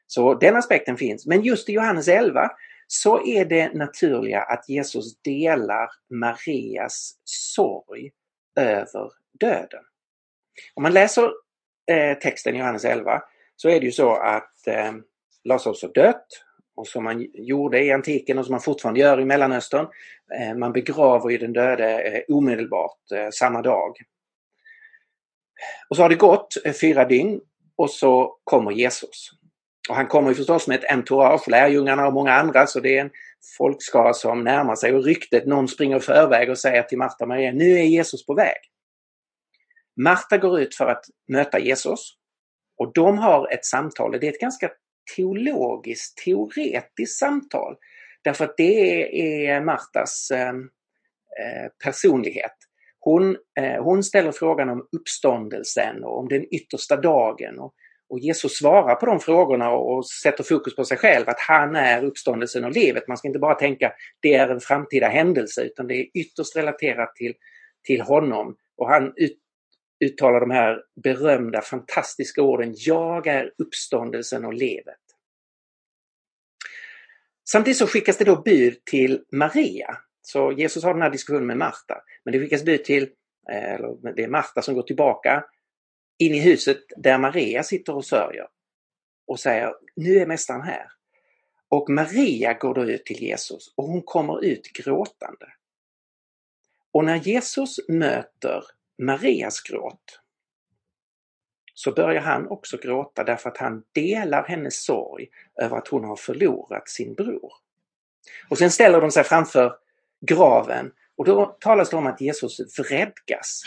Så den aspekten finns. Men just i Johannes 11 så är det naturliga att Jesus delar Marias sorg över döden. Om man läser eh, texten i Johannes 11 så är det ju så att eh, Lazarus har dött och som man gjorde i antiken och som man fortfarande gör i Mellanöstern. Eh, man begraver ju den döde eh, omedelbart eh, samma dag. Och så har det gått eh, fyra dygn och så kommer Jesus. Och han kommer ju förstås med ett entourage, lärjungarna och många andra, så det är en folkskara som närmar sig och ryktet, någon springer i förväg och säger till Marta och Maria, nu är Jesus på väg. Marta går ut för att möta Jesus och de har ett samtal. Det är ett ganska teologiskt, teoretiskt samtal. Därför att det är Martas eh, eh, personlighet. Hon, eh, hon ställer frågan om uppståndelsen och om den yttersta dagen. Och, och Jesus svarar på de frågorna och sätter fokus på sig själv, att han är uppståndelsen och livet. Man ska inte bara tänka det är en framtida händelse utan det är ytterst relaterat till, till honom. Och han ut, uttalar de här berömda fantastiska orden Jag är uppståndelsen och livet. Samtidigt så skickas det då bud till Maria. Så Jesus har den här diskussionen med Marta. Men det skickas bud till, eh, eller det är Marta som går tillbaka in i huset där Maria sitter och sörjer. Och säger nu är mästaren här. Och Maria går då ut till Jesus och hon kommer ut gråtande. Och när Jesus möter Marias gråt så börjar han också gråta därför att han delar hennes sorg över att hon har förlorat sin bror. Och sen ställer de sig framför graven och då talas det om att Jesus vredgas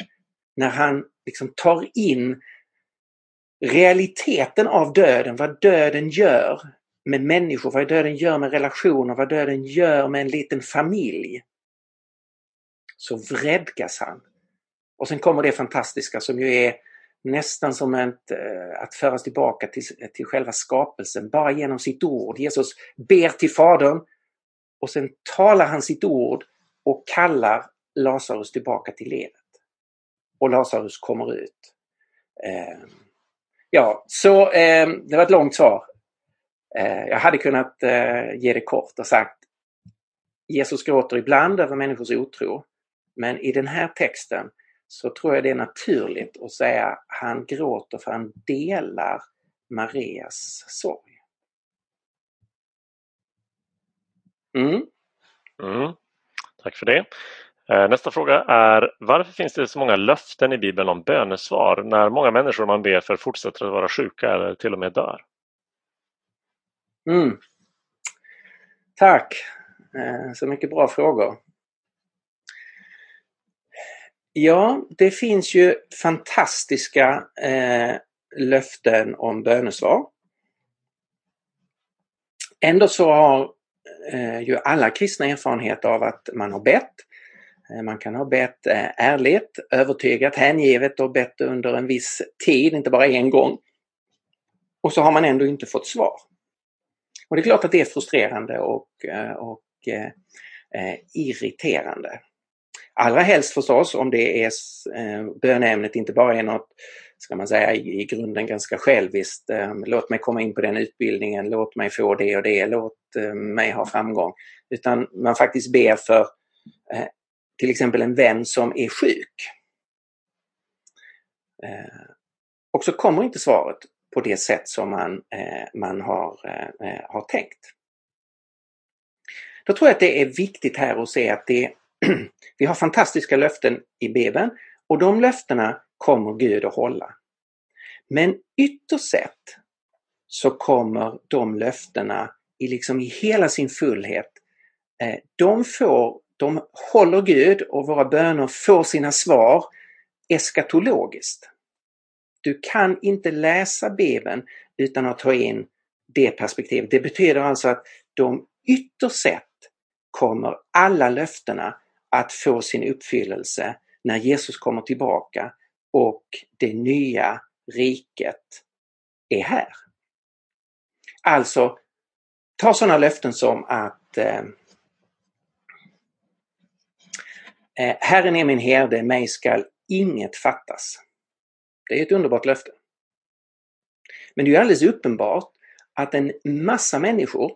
när han liksom tar in realiteten av döden, vad döden gör med människor, vad döden gör med relationer, vad döden gör med en liten familj. Så vredgas han och sen kommer det fantastiska som ju är nästan som ett, eh, att föras tillbaka till, till själva skapelsen, bara genom sitt ord. Jesus ber till Fadern och sen talar han sitt ord och kallar Lazarus tillbaka till livet. Och Lazarus kommer ut. Eh, ja, så eh, det var ett långt svar. Ehm, jag hade kunnat eh, ge det kort och sagt Jesus gråter ibland över människors otro. Men i den här texten så tror jag det är naturligt att säga han gråter för han delar Marias sorg. Mm. Mm. Tack för det. Eh, nästa fråga är varför finns det så många löften i Bibeln om bönesvar när många människor man ber för fortsätter att vara sjuka eller till och med dör? Mm. Tack! Eh, så mycket bra frågor. Ja, det finns ju fantastiska eh, löften om bönesvar. Ändå så har Eh, ju alla kristna erfarenhet av att man har bett. Eh, man kan ha bett eh, ärligt, övertygat, hängivet och bett under en viss tid, inte bara en gång. Och så har man ändå inte fått svar. Och det är klart att det är frustrerande och, och eh, irriterande. Allra helst förstås om det är eh, bönämnet inte bara är något, ska man säga, i, i grunden ganska själviskt. Ehm, låt mig komma in på den utbildningen, låt mig få det och det, låt ehm, mig ha framgång. Utan man faktiskt ber för eh, till exempel en vän som är sjuk. Eh, och så kommer inte svaret på det sätt som man, eh, man har, har tänkt. Då tror jag att det är viktigt här att se att det, vi har fantastiska löften i Bibeln och de löftena kommer Gud att hålla. Men ytterst sett så kommer de löftena i, liksom i hela sin fullhet, eh, de, får, de håller Gud och våra böner får sina svar eskatologiskt. Du kan inte läsa Bibeln utan att ta in det perspektivet. Det betyder alltså att de ytterst sett kommer alla löftena att få sin uppfyllelse när Jesus kommer tillbaka och det nya riket är här. Alltså, ta sådana löften som att eh, eh, Herren är min herde, mig skall inget fattas. Det är ett underbart löfte. Men det är alldeles uppenbart att en massa människor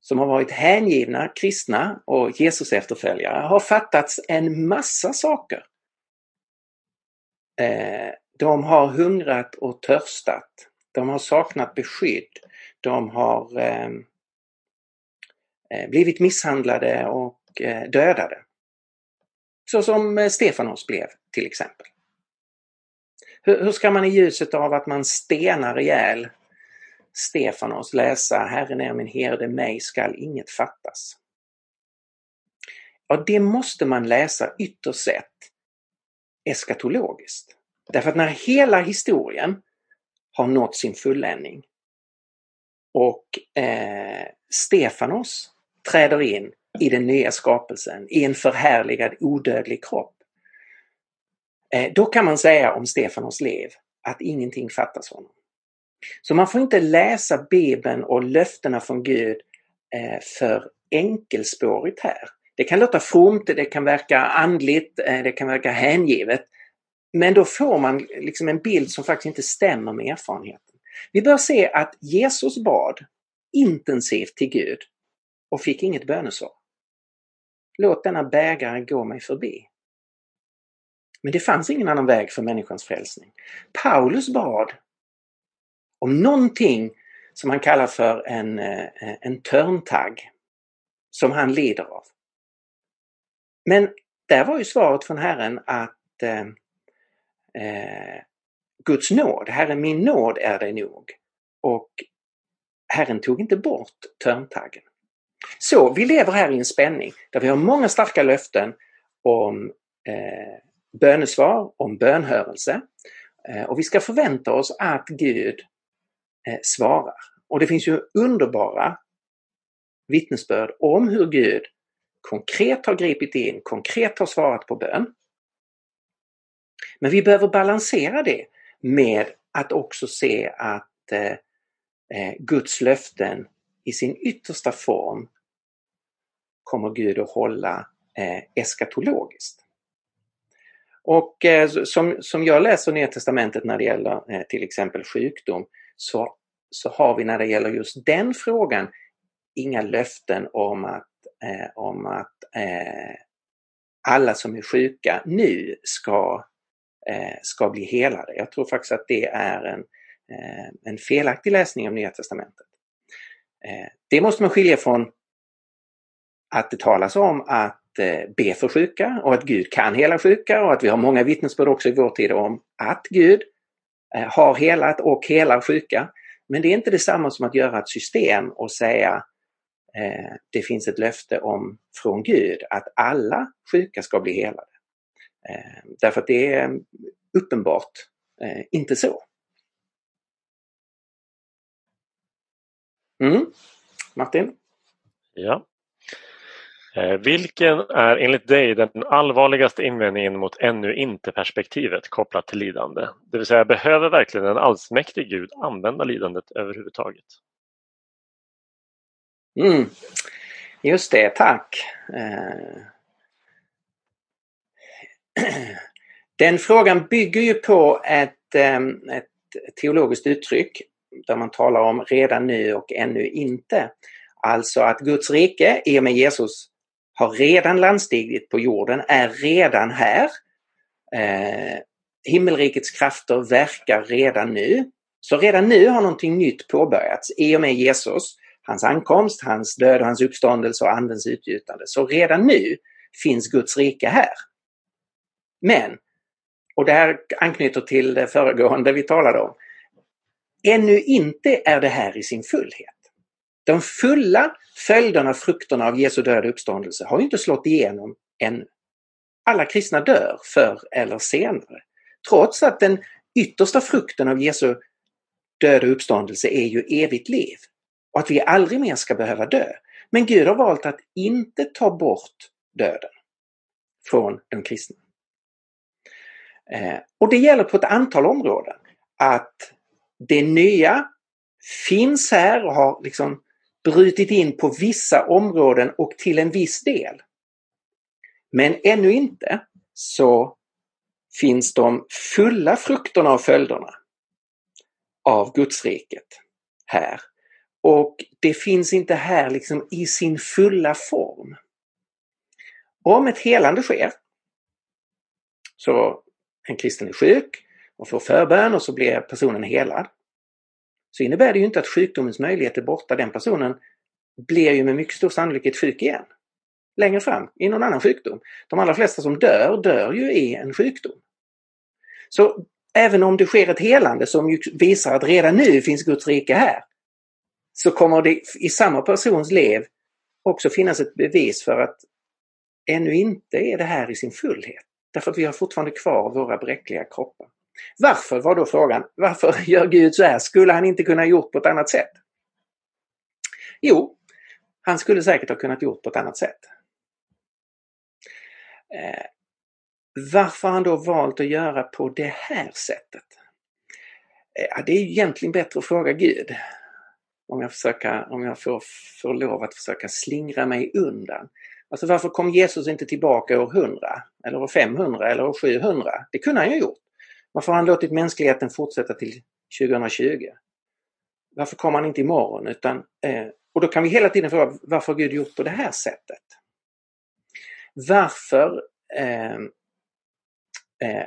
som har varit hängivna kristna och Jesus efterföljare har fattats en massa saker. Eh, de har hungrat och törstat. De har saknat beskydd. De har ehm, eh, blivit misshandlade och eh, dödade. Så som Stefanos blev till exempel. Hur ska man i ljuset av att man stenar ihjäl Stefanos läsa Herren är min herde, mig skall inget fattas. Ja, det måste man läsa ytterst sett eskatologiskt. Därför att när hela historien har nått sin fulländning och eh, Stefanos träder in i den nya skapelsen i en förhärligad odödlig kropp. Eh, då kan man säga om Stefanos liv att ingenting fattas honom. Så man får inte läsa Bibeln och löftena från Gud eh, för enkelspårigt här. Det kan låta fromt, det kan verka andligt, eh, det kan verka hängivet. Men då får man liksom en bild som faktiskt inte stämmer med erfarenheten. Vi bör se att Jesus bad intensivt till Gud och fick inget bönesvar. Låt denna bägare gå mig förbi. Men det fanns ingen annan väg för människans frälsning. Paulus bad om någonting som han kallar för en, eh, en törntagg som han lider av. Men där var ju svaret från Herren att eh, eh, Guds nåd, Herre min nåd är dig nog. Och Herren tog inte bort törntaggen. Så vi lever här i en spänning där vi har många starka löften om eh, bönesvar, om bönhörelse. Eh, och vi ska förvänta oss att Gud eh, svarar. Och det finns ju underbara vittnesbörd om hur Gud konkret har gripit in, konkret har svarat på bön. Men vi behöver balansera det med att också se att eh, eh Guds löften i sin yttersta form kommer Gud att hålla eh, eskatologiskt. Och eh, som, som jag läser Nya Testamentet när det gäller eh, till exempel sjukdom så, så har vi när det gäller just den frågan inga löften om att, eh, om att eh, alla som är sjuka nu ska, eh, ska bli helade. Jag tror faktiskt att det är en, eh, en felaktig läsning av Nya Testamentet. Eh, det måste man skilja från att det talas om att eh, be för sjuka och att Gud kan hela sjuka och att vi har många vittnesbörd också i vår tid om att Gud Eh, har helat och helar sjuka. Men det är inte detsamma som att göra ett system och säga Eh, det finns ett löfte om från Gud att alla sjuka ska bli helade. Eh, därför att det är uppenbart eh, inte så. Mm. Martin? Ja, Eh, vilken är enligt dig den allvarligaste invändningen mot ännu inte-perspektivet kopplat till lidande? Det vill säga, behöver verkligen en allsmäktig Gud använda lidandet överhuvudtaget? Mm. Just det, tack. Eh. Den frågan bygger ju på ett, ehm, ett teologiskt uttryck där man talar om redan nu och ännu inte. Alltså att Guds rike i och med Jesus har redan landstigit på jorden, är redan här. Eh, himmelrikets krafter verkar redan nu. Så redan nu har någonting nytt påbörjats i och med Jesus, hans ankomst, hans död och hans uppståndelse och andens utgjutande. Så redan nu finns Guds rike här. Men, och det här anknyter till det föregående vi talade om, ännu inte är det här i sin fullhet. De fulla följderna, frukterna av Jesu död och uppståndelse har inte slått igenom ännu. Alla kristna dör förr eller senare. Trots att den yttersta frukten av Jesu död och uppståndelse är ju evigt liv. Och att vi aldrig mer ska behöva dö. Men Gud har valt att inte ta bort döden från de kristna. Eh, och det gäller på ett antal områden. Att det nya finns här och har liksom brutit in på vissa områden och till en viss del. Men ännu inte så finns de fulla frukterna och följderna av Gudsriket här. Och det finns inte här liksom i sin fulla form. Om ett helande sker, så en kristen är sjuk och får förbön och så blir personen helad så innebär det ju inte att sjukdomens möjlighet är borta. Den personen blir ju med mycket stor sannolikhet sjuk igen. Längre fram, i någon annan sjukdom. De allra flesta som dör, dör ju i en sjukdom. Så även om det sker ett helande som visar att redan nu finns Guds rike här, så kommer det i samma persons liv också finnas ett bevis för att ännu inte är det här i sin fullhet. Därför att vi har fortfarande kvar våra bräckliga kroppar. Varför var då frågan. Varför gör Gud så här? Skulle han inte kunna gjort på ett annat sätt? Jo, han skulle säkert ha kunnat gjort på ett annat sätt. Eh, varför har han då valt att göra på det här sättet? Eh, det är egentligen bättre att fråga Gud. Om jag, försöker, om jag får, får lov att försöka slingra mig undan. Alltså varför kom Jesus inte tillbaka år 100? Eller år 500 eller år 700? Det kunde han ju gjort. Varför har han låtit mänskligheten fortsätta till 2020? Varför kommer han inte imorgon? Utan, eh, och då kan vi hela tiden fråga varför har Gud gjort på det här sättet? Varför eh, eh,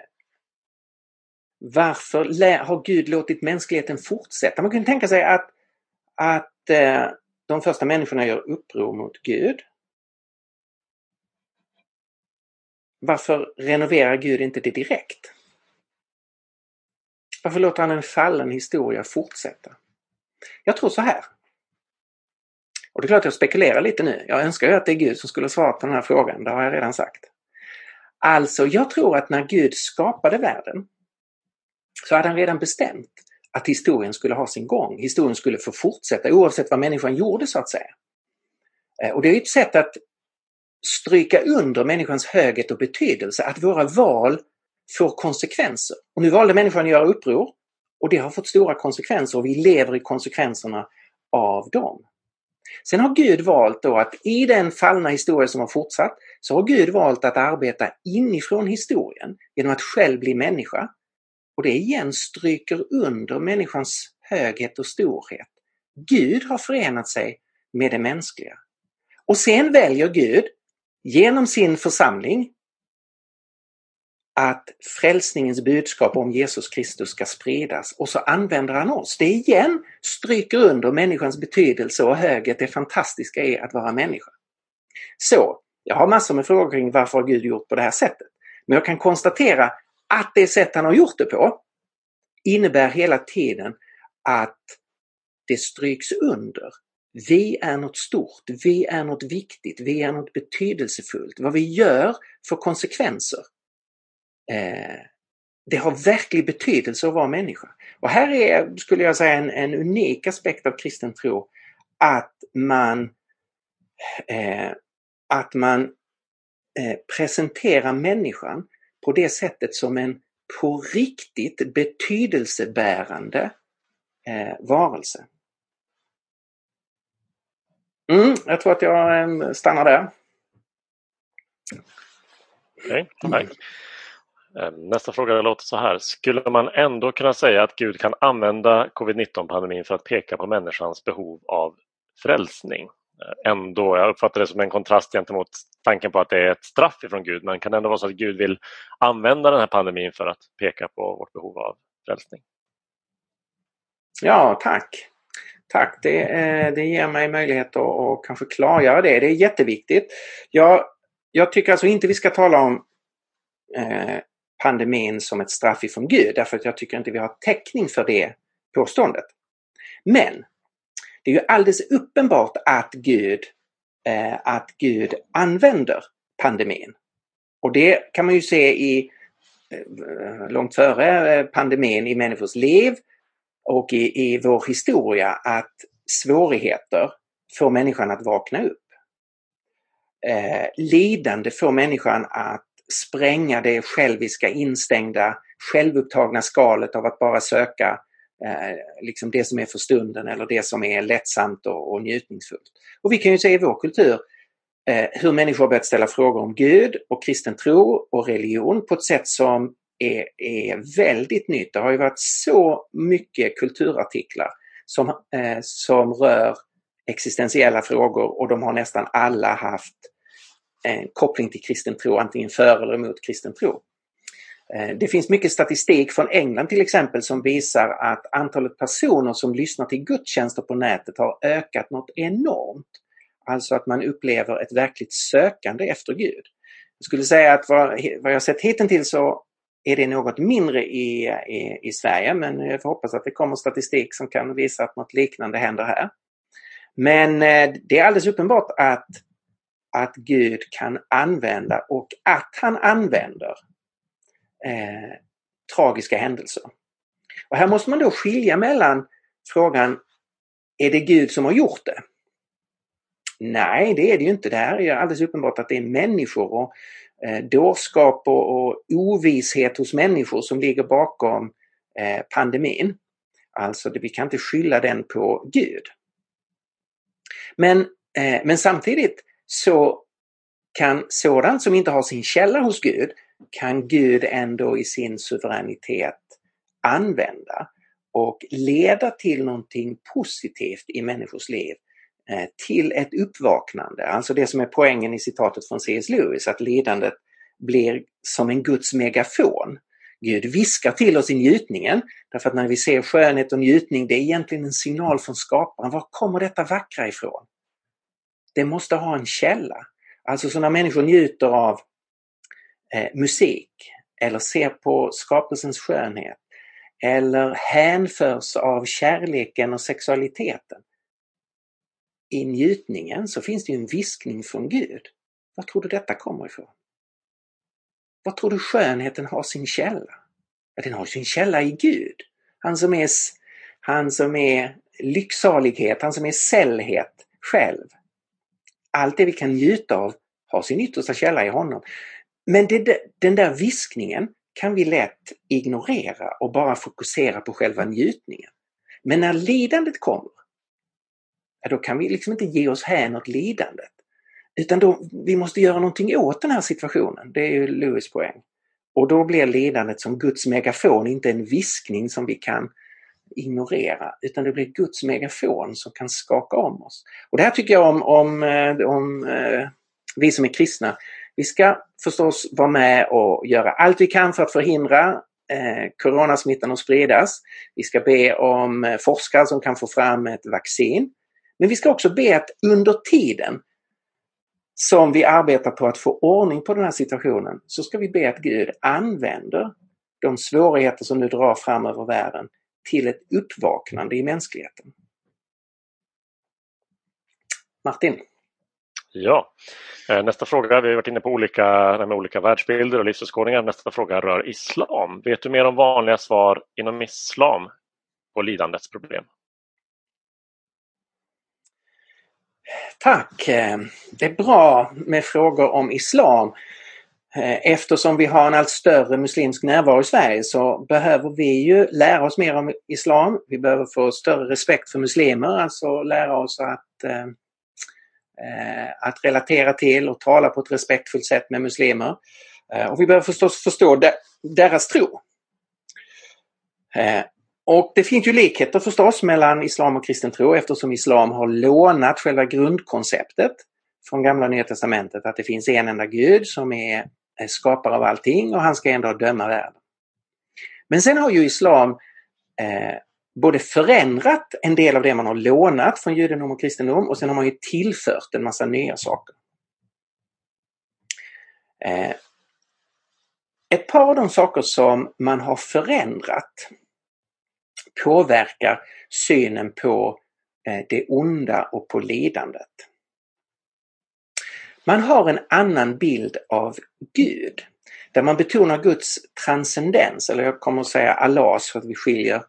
varför har Gud låtit mänskligheten fortsätta? Man kan tänka sig att, att eh, de första människorna gör uppror mot Gud. Varför renoverar Gud inte det direkt? Varför låter han en fallen historia fortsätta? Jag tror så här. Och det är klart jag spekulerar lite nu. Jag önskar ju att det är Gud som skulle svara på den här frågan. Det har jag redan sagt. Alltså, jag tror att när Gud skapade världen så hade han redan bestämt att historien skulle ha sin gång. Historien skulle få fortsätta oavsett vad människan gjorde så att säga. Eh, och det är ett sätt att stryka under människans höghet och betydelse, att våra val får konsekvenser. Och nu valde människan att göra uppror och det har fått stora konsekvenser och vi lever i konsekvenserna av dem. Sen har Gud valt då att i den fallna historia som har fortsatt så har Gud valt att arbeta inifrån historien genom att själv bli människa. Och det igen stryker under människans höghet och storhet. Gud har förenat sig med det mänskliga. Och sen väljer Gud genom sin församling, att frälsningens budskap om Jesus Kristus ska spridas och så använder han oss. Det igen stryker under människans betydelse och höghet, det fantastiska är att vara människa. Så, jag har massor med frågor kring varför har Gud gjort på det här sättet. Men jag kan konstatera att det sätt han har gjort det på innebär hela tiden att det stryks under. Vi är något stort, vi är något viktigt, vi är något betydelsefullt. Vad vi gör får konsekvenser eh, det har verklig betydelse att vara människa. Och här är, skulle jag säga, en, en unik aspekt av kristen tro att man eh, att man eh, presenterar människan på det sättet som en på riktigt betydelsebärande eh, varelse. Mm, jag tror att jag eh, stannar där. Okej, okay, ehm, Nästa fråga låter så här. Skulle man ändå kunna säga att Gud kan använda covid-19-pandemin för att peka på människans behov av frälsning? Eh, ändå, jag uppfattar det som en kontrast gentemot tanken på att det är ett straff ifrån Gud, men kan det ändå vara så att Gud vill använda den här pandemin för att peka på vårt behov av frälsning? Ja, tack. Tack, det, eh, det ger mig möjlighet att, att kanske klargöra det. Det är jätteviktigt. Jag, jag tycker alltså inte vi ska tala om eh, pandemin som ett straff ifrån Gud, därför att jag tycker inte vi har täckning för det påståendet. Men det är ju alldeles uppenbart att Gud, eh, att Gud använder pandemin. Och det kan man ju se i eh, långt före eh, pandemin i människors liv och i, i vår historia att svårigheter får människan att vakna upp. Eh, lidande får människan att spränga det själviska, instängda, självupptagna skalet av att bara söka Eh, liksom det som är för stunden eller det som är lättsamt och, och njutningsfullt. Och vi kan ju se i vår kultur eh, hur människor har börjat ställa frågor om Gud och kristen tro och religion på ett sätt som är, är väldigt nytt. Det har ju varit så mycket kulturartiklar som, eh, som rör existentiella frågor och de har nästan alla haft en koppling till kristen tro, antingen för eller emot kristen tro. Eh, det finns mycket statistik från England till exempel som visar att antalet personer som lyssnar till gudstjänster på nätet har ökat något enormt. Alltså att man upplever ett verkligt sökande efter Gud. Jag skulle säga att vad, vad jag sett hittills så är det något mindre i, i, i Sverige men jag får hoppas att det kommer statistik som kan visa att något liknande händer här. Men eh, det är alldeles uppenbart att, att Gud kan använda och att han använder eh, tragiska händelser. Och här måste man då skilja mellan frågan, är det Gud som har gjort det? Nej, det är det ju inte. Det här är alldeles uppenbart att det är människor och eh, dårskap och, och hos människor som ligger bakom eh, pandemin. Alltså, vi kan inte skylla den på Gud. Men, eh, men samtidigt så kan sådant som inte har sin källa hos Gud kan Gud ändå i sin suveränitet använda och leda till någonting positivt i människors liv. Eh, till ett uppvaknande, alltså det som är poängen i citatet från C.S. Lewis, att lidandet blir som en Guds megafon. Gud viskar till oss i njutningen, därför att när vi ser skönhet och njutning, det är egentligen en signal från skaparen. Var kommer detta vackra ifrån? Det måste ha en källa. Alltså så när människor njuter av eh, musik eller ser på skapelsens skönhet eller hänförs av kärleken och sexualiteten. I njutningen så finns det en viskning från Gud. Var tror du detta kommer ifrån? Var tror du skönheten har sin källa? Ja, den har sin källa i Gud. Han som är, han som är lycksalighet, han som är sällhet själv. Allt det vi kan njuta av har sin yttersta källa i honom. Men det, den där viskningen kan vi lätt ignorera och bara fokusera på själva njutningen. Men när lidandet kommer, då kan vi liksom inte ge oss hän åt lidandet. Utan då, vi måste göra någonting åt den här situationen. Det är ju Lewis poäng. Och då blir lidandet som Guds megafon, inte en viskning som vi kan ignorera, utan det blir Guds megafon som kan skaka om oss. Och det här tycker jag om, om, eh, om eh, vi som är kristna vi ska förstås vara med och göra allt vi kan för att förhindra eh, coronasmittan att spridas. Vi ska be om eh, forskare som kan få fram ett vaccin. Men vi ska också be att under tiden som vi arbetar på att få ordning på den här situationen så ska vi be att Gud använder de svårigheter som nu drar fram över världen till ett uppvaknande i mänskligheten. Martin? Ja, eh, nästa fråga. Vi har varit inne på olika, med olika världsbilder och livsåskådningar. Nästa fråga rör islam. Vet du mer om vanliga svar inom islam på lidandets problem? Tack! Eh, det är bra med frågor om islam. Eh, eftersom vi har en allt större muslimsk närvaro i Sverige så behöver vi ju lära oss mer om islam. Vi behöver få större respekt för muslimer, alltså lära oss att, eh, Eh, att relatera till och tala på ett respektfullt sätt med muslimer. Eh, och vi behöver förstås förstå deras tro. Eh, och det finns ju likheter förstås mellan islam och kristen tro eftersom islam har lånat själva grundkonceptet från gamla nya testamentet att det finns en enda gud som är skapare av allting och han ska ändå döma världen. Men sen har ju islam eh, både förändrat en del av det man har lånat från judendom och kristendom och sen har man ju tillfört en massa nya saker. Eh, ett par av de saker som man har förändrat påverkar synen på eh, det onda och på lidandet. Man har en annan bild av Gud där man betonar Guds transcendens, eller jag kommer att säga Allahs för att vi skiljer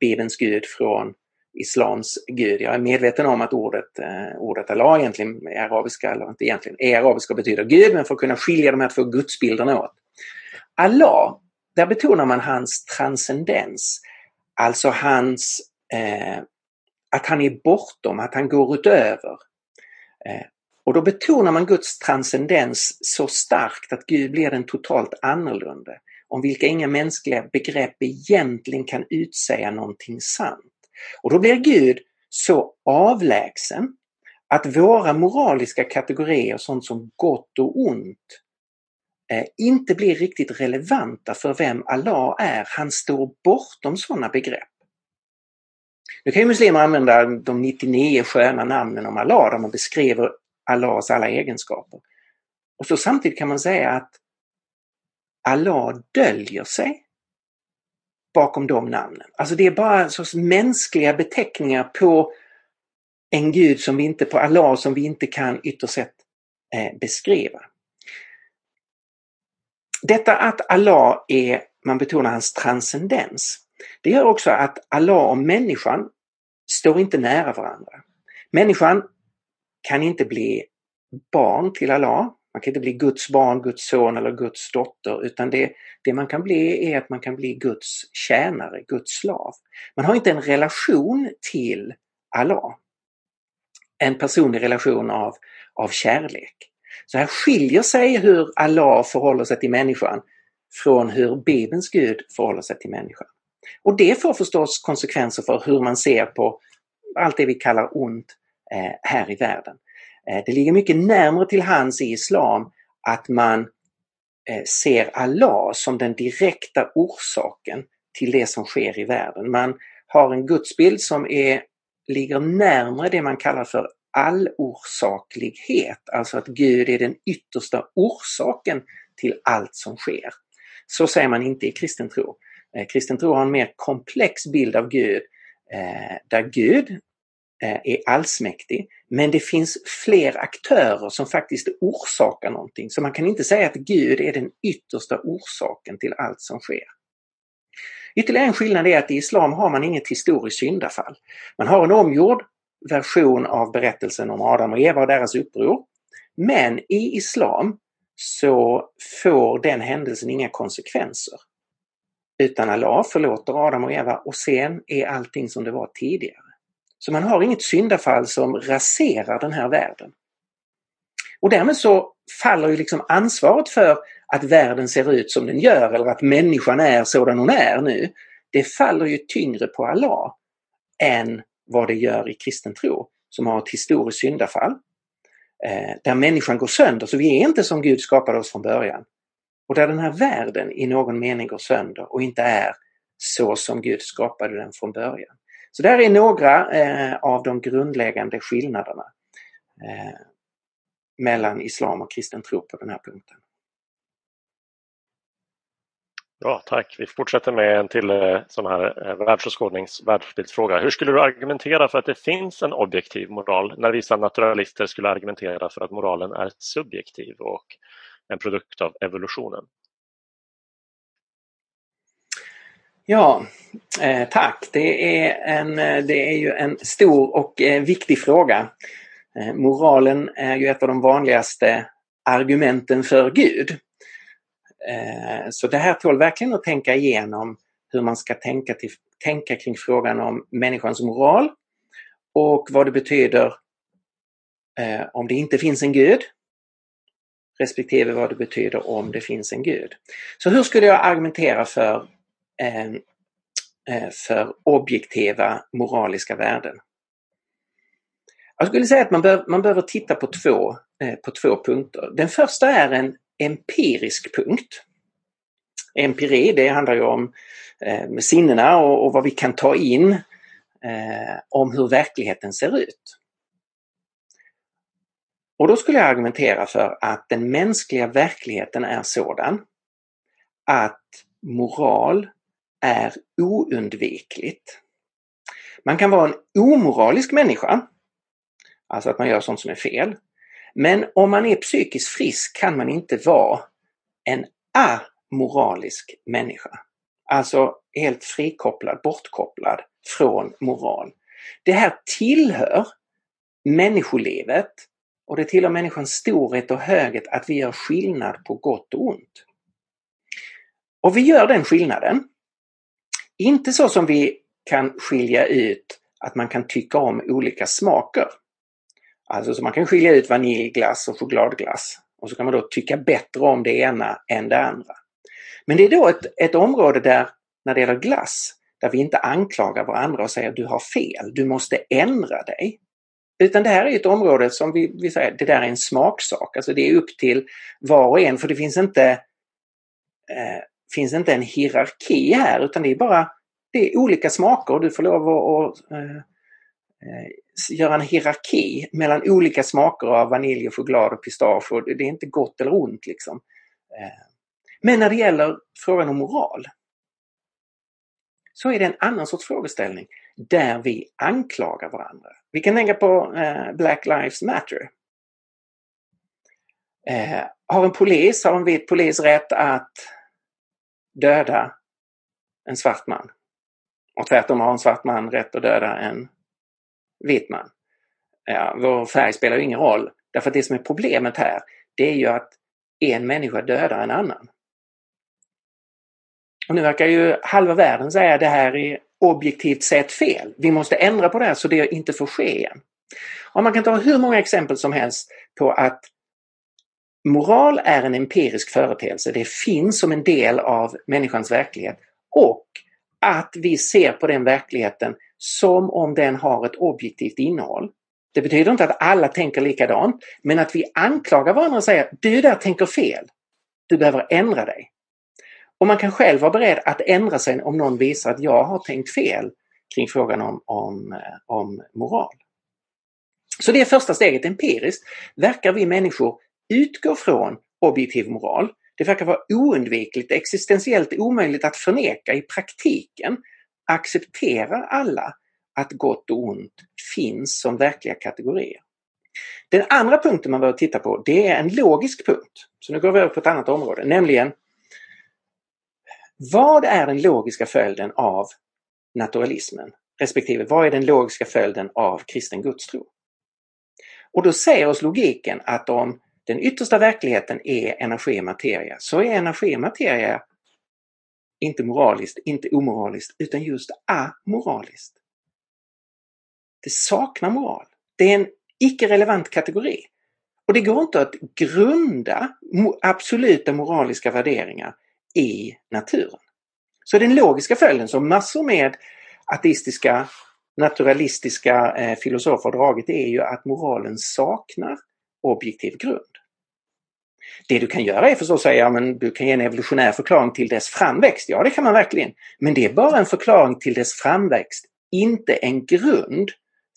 Bibelns Gud från Islams Gud. Jag är medveten om att ordet, eh, ordet Allah egentligen är arabiska, eller inte egentligen, är arabiska och betyder Gud, men för att kunna skilja de här två gudsbilderna åt. Allah, där betonar man hans transcendens, alltså hans eh, att han är bortom, att han går utöver. Eh, och då betonar man Guds transcendens så starkt att Gud blir den totalt annorlunda, om vilka inga mänskliga begrepp egentligen kan utsäga någonting sant. Och då blir Gud så avlägsen att våra moraliska kategorier, sånt som gott och ont, eh, inte blir riktigt relevanta för vem Allah är. Han står bortom sådana begrepp. Nu kan ju muslimer använda de 99 sköna namnen om Allah där man beskriver Allahs alla egenskaper. Och så samtidigt kan man säga att Allah döljer sig bakom de namnen. Alltså det är bara en sorts mänskliga beteckningar på en gud som vi inte, på Allah som vi inte kan ytterst sett eh, beskriva. Detta att Allah är, man betonar hans transcendens, det gör också att Allah och människan står inte nära varandra. Människan kan inte bli barn till Allah. Man kan inte bli Guds barn, Guds son eller Guds dotter utan det, det man kan bli är att man kan bli Guds tjänare, Guds slav. Man har inte en relation till Allah. En personlig relation av, av kärlek. Så här skiljer sig hur Allah förhåller sig till människan från hur Bibelns Gud förhåller sig till människan. Och det får förstås konsekvenser för hur man ser på allt det vi kallar ont eh, här i världen. Eh, det ligger mycket närmare till hands i islam att man eh, ser Allah som den direkta orsaken till det som sker i världen. Man har en gudsbild som är, ligger närmare det man kallar för allorsaklighet, alltså att Gud är den yttersta orsaken till allt som sker. Så säger man inte i kristen tro. Eh, kristen tro har en mer komplex bild av Gud där Gud Eh, är allsmäktig men det finns fler aktörer som faktiskt orsakar någonting. Så man kan inte säga att Gud är den yttersta orsaken till allt som sker. Ytterligare en skillnad är att i Islam har man inget historiskt syndafall. Man har en omgjord version av berättelsen om Adam och Eva och deras uppror. Men i Islam så får den händelsen inga konsekvenser. Utan Allah förlåter Adam och Eva och sen är allting som det var tidigare. Så man har inget syndafall som raserar den här världen. Och därmed så faller ju liksom ansvaret för att världen ser ut som den gör eller att människan är sådan hon är nu. Det faller ju tyngre på Allah än vad det gör i kristen tro som har ett historiskt syndafall. Eh, där människan går sönder, så vi är inte som Gud skapade oss från början. Och där den här världen i någon mening går sönder och inte är så som Gud skapade den från början. Så där är några eh, av de grundläggande skillnaderna eh, mellan islam och kristen tro på den här punkten. Ja, tack. Vi fortsätter med en till eh, sån här eh, världsåskådnings världsbildsfråga. Hur skulle du argumentera för att det finns en objektiv moral när vissa naturalister skulle argumentera för att moralen är subjektiv och en produkt av evolutionen? Ja, eh, tack. Det är, en, eh, det är ju en stor och eh, viktig fråga. Eh, moralen är ju ett av de vanligaste argumenten för Gud. Eh, så det här tål verkligen att tänka igenom hur man ska tänka, till, tänka kring frågan om människans moral och vad det betyder eh, om det inte finns en Gud respektive vad det betyder om det finns en Gud. Så hur skulle jag argumentera för, Ehm, eh, för objektiva moraliska värden? Jag skulle säga att man, bör, man behöver titta på två, eh, på två punkter. Den första är en empirisk punkt. Empiri, det handlar ju om eh, sinnena och, och, vad vi kan ta in eh, om hur verkligheten ser ut. Och då skulle jag argumentera för att den mänskliga verkligheten är sådan att moral är oundvikligt. Man kan vara en omoralisk människa, alltså att man gör sånt som är fel. Men om man är psykiskt frisk kan man inte vara en amoralisk människa. Alltså helt frikopplad, bortkopplad från moral. Det här tillhör människolivet och det tillhör människans storhet och höghet att vi gör skillnad på gott och ont. Och vi gör den skillnaden. Inte så som vi kan skilja ut att man kan tycka om olika smaker. Alltså så man kan skilja ut vaniljglass och chokladglass och så kan man då tycka bättre om det ena än det andra. Men det är då ett, ett område där, när det gäller glass, där vi inte anklagar varandra och säger du har fel, du måste ändra dig. Utan det här är ett område som vi, vi säger, det där är en smaksak. Alltså det är upp till var och en för det finns inte, eh, finns inte en hierarki här utan det är bara det är olika smaker och du får lov att, att eh, eh, göra en hierarki mellan olika smaker av vanilj och choklad och pistage. Och det är inte gott eller ont liksom. Eh, men när det gäller frågan om moral så är det en annan sorts frågeställning där vi anklagar varandra. Vi kan tänka på eh, Black Lives Matter. Eh, har en polis, har en vit polis rätt att döda en svart man? Och tvärtom har en svart man rätt att döda en vit man. Ja, vår färg spelar ju ingen roll. Därför att det som är problemet här, det är ju att en människa dödar en annan. Och nu verkar ju halva världen säga att det här är objektivt sett fel. Vi måste ändra på det här så det inte får ske igen. Och man kan ta hur många exempel som helst på att moral är en empirisk företeelse. Det finns som en del av människans verklighet och att vi ser på den verkligheten som om den har ett objektivt innehåll. Det betyder inte att alla tänker likadant, men att vi anklagar varandra och säger du där tänker fel. Du behöver ändra dig. Och man kan själv vara beredd att ändra sig om någon visar att jag har tänkt fel kring frågan om, om, eh, om moral. Så det är första steget empiriskt. Verkar vi människor utgår från objektiv moral? Det verkar vara oundvikligt, existentiellt omöjligt att förneka i praktiken. Accepterar alla att gott och ont finns som verkliga kategorier? Den andra punkten man behöver titta på det är en logisk punkt. Så nu går vi över på ett annat område, nämligen vad är den logiska följden av naturalismen? Respektive vad är den logiska följden av kristen gudstro? Och då säger oss logiken att om den yttersta verkligheten är energi och materia så är energi och materia inte moraliskt, inte omoraliskt, utan just amoraliskt. Det saknar moral. Det är en icke-relevant kategori. Och det går inte att grunda absoluta moraliska värderingar i naturen. Så den logiska följden som massor med ateistiska naturalistiska eh, filosofer har dragit är ju att moralen saknar objektiv grund. Det du kan göra är förstås att säga men du kan ge en evolutionär förklaring till dess framväxt. Ja, det kan man verkligen. Men det är bara en förklaring till dess framväxt, inte en grund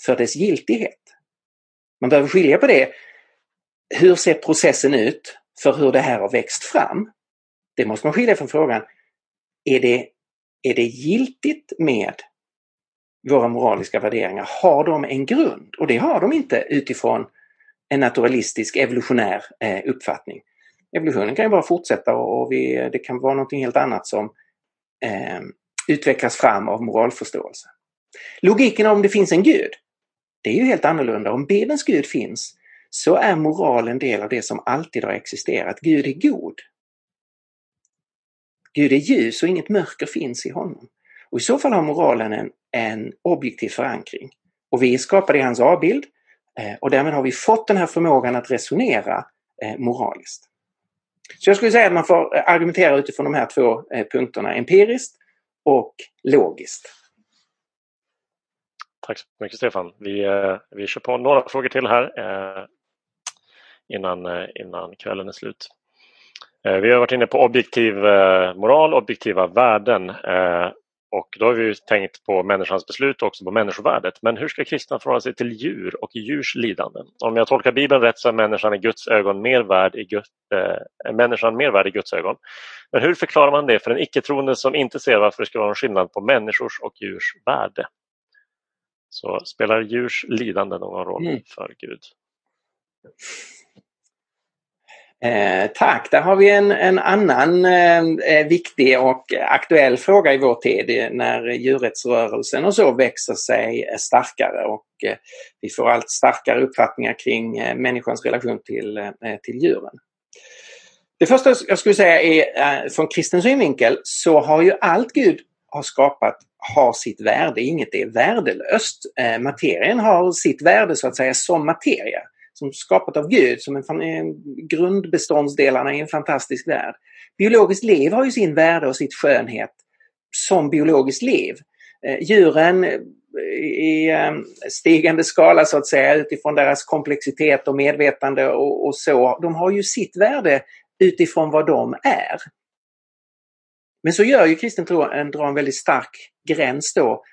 för dess giltighet. Man behöver skilja på det. Hur ser processen ut för hur det här har växt fram? Det måste man skilja från frågan, är det, är det giltigt med våra moraliska värderingar? Har de en grund? Och det har de inte utifrån en naturalistisk evolutionär eh, uppfattning. Evolutionen kan ju bara fortsätta och vi, det kan vara någonting helt annat som eh, utvecklas fram av moralförståelse. Logiken om det finns en gud, det är ju helt annorlunda. Om Bibelns Gud finns så är moral en del av det som alltid har existerat. Gud är god. Gud är ljus och inget mörker finns i honom. Och I så fall har moralen en, en objektiv förankring. Och vi är skapade i hans avbild Eh, och därmed har vi fått den här förmågan att resonera eh, moraliskt. Så jag skulle säga att man får eh, argumentera utifrån de här två punkterna, empiriskt och logiskt. Tack så mycket Stefan. Vi, vi kör på några frågor till här innan, innan kvällen är slut. Vi har varit inne på objektiv moral, objektiva värden och då har vi tänkt på människans beslut och också på människovärdet. Men hur ska kristna förhålla sig till djur och djurs lidanden? Om jag tolkar Bibeln rätt så är människan i Guds ögon mer värd i, Gud, eh, människan mer värd i Guds ögon. Men hur förklarar man det för en icke-troende som inte ser varför det ska vara någon skillnad på människors och djurs värde? Så spelar djurs lidande någon roll mm. för Gud? Eh, tack, där har vi en, en annan eh, eh viktig och aktuell fråga i vår tid när djurrättsrörelsen och så växer sig starkare och eh, vi får allt starkare uppfattningar kring eh, människans relation till, eh, till djuren. Det första jag skulle säga är eh, från kristen synvinkel så har ju allt Gud har skapat har sitt värde, inget är värdelöst. Eh, materien har sitt värde så att säga som materia som skapat av Gud, som en, en grundbeståndsdelarna i en fantastisk värld. Biologiskt liv har ju sin värde och sitt skönhet som biologiskt liv. Eh, djuren eh, i ehm, stigande skala så att säga utifrån deras komplexitet och medvetande och, och så, de har ju sitt värde utifrån vad de är. Men så gör ju kristen tro en, drar en väldigt stark gräns då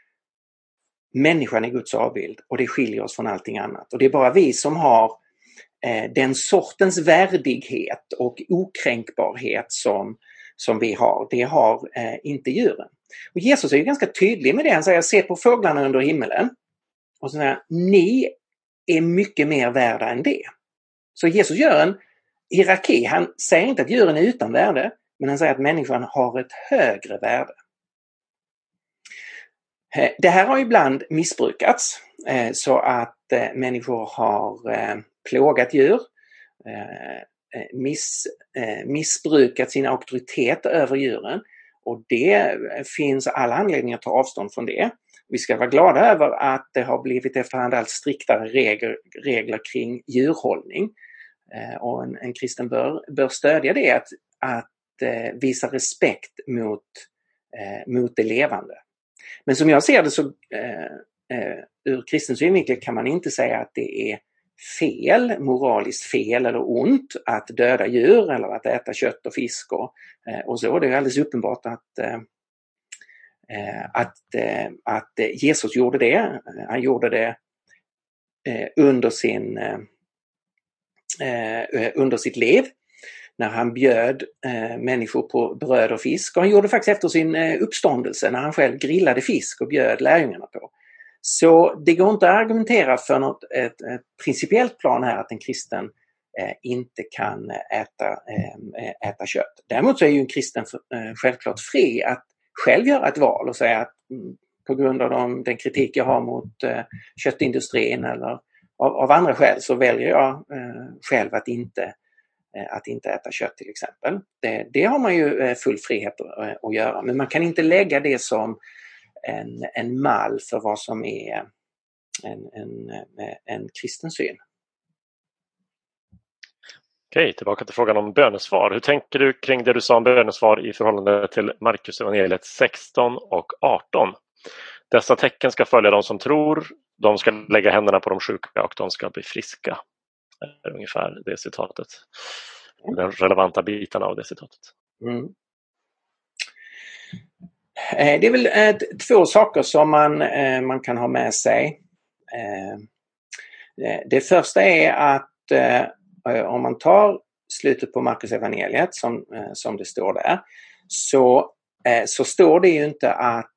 människan är Guds avbild och det skiljer oss från allting annat. Och det är bara vi som har eh, den sortens värdighet och okränkbarhet som, som vi har. Det har eh, inte djuren. Och Jesus är ju ganska tydlig med det. Han säger se på fåglarna under himmelen. Och så säger ni är mycket mer värda än det. Så Jesus gör en hierarki. Han säger inte att djuren är utan värde, men han säger att människan har ett högre värde. Eh, det här har ibland missbrukats eh, så att eh, människor har plågat djur, miss, missbrukat sin auktoritet över djuren och det finns alla anledningar att ta avstånd från det. Vi ska vara glada över att det har blivit efterhand allt striktare regler, regler kring djurhållning. Och en, en kristen bör, bör stödja det, att, att visa respekt mot, mot det levande. Men som jag ser det så eh, eh, ur kristen synvinkel kan man inte säga att det är fel, moraliskt fel eller ont att döda djur eller att äta kött och fisk och, eh, och så. Det är alldeles uppenbart att, eh, eh att, eh, att Jesus gjorde det. Han gjorde det eh, under, sin, eh, under sitt liv när han bjöd eh, människor på bröd och fisk. Och han gjorde det faktiskt efter sin eh, uppståndelse när han själv grillade fisk och bjöd lärjungarna på. Så det går inte att argumentera för något ett, ett principiellt plan här att en kristen eh, inte kan äta, eh, äta kött. Däremot så är ju en kristen eh, självklart fri att själv göra ett val och säga att mm, på grund av de, den kritik jag har mot eh, köttindustrin eller av, av, andra skäl så väljer jag eh, själv att inte Eh, Eh, att inte äta kött till exempel. Det, det har man ju eh, full frihet att, att, göra men man kan inte lägga det som en, en mall för vad som är en, en, en kristen syn. Okej, tillbaka till frågan om bönesvar. Hur tänker du kring det du sa om bönesvar i förhållande till Markus evangeliet 16 och 18? Dessa tecken ska följa de som tror, de ska lägga händerna på de sjuka och de ska bli friska är ungefär det citatet. De relevanta bitarna av det citatet. Mm. Eh, det är väl eh, två saker som man, eh, man kan ha med sig. Det första är att om man tar slutet på Markus evangeliet som, som det står där så, så står det ju inte att,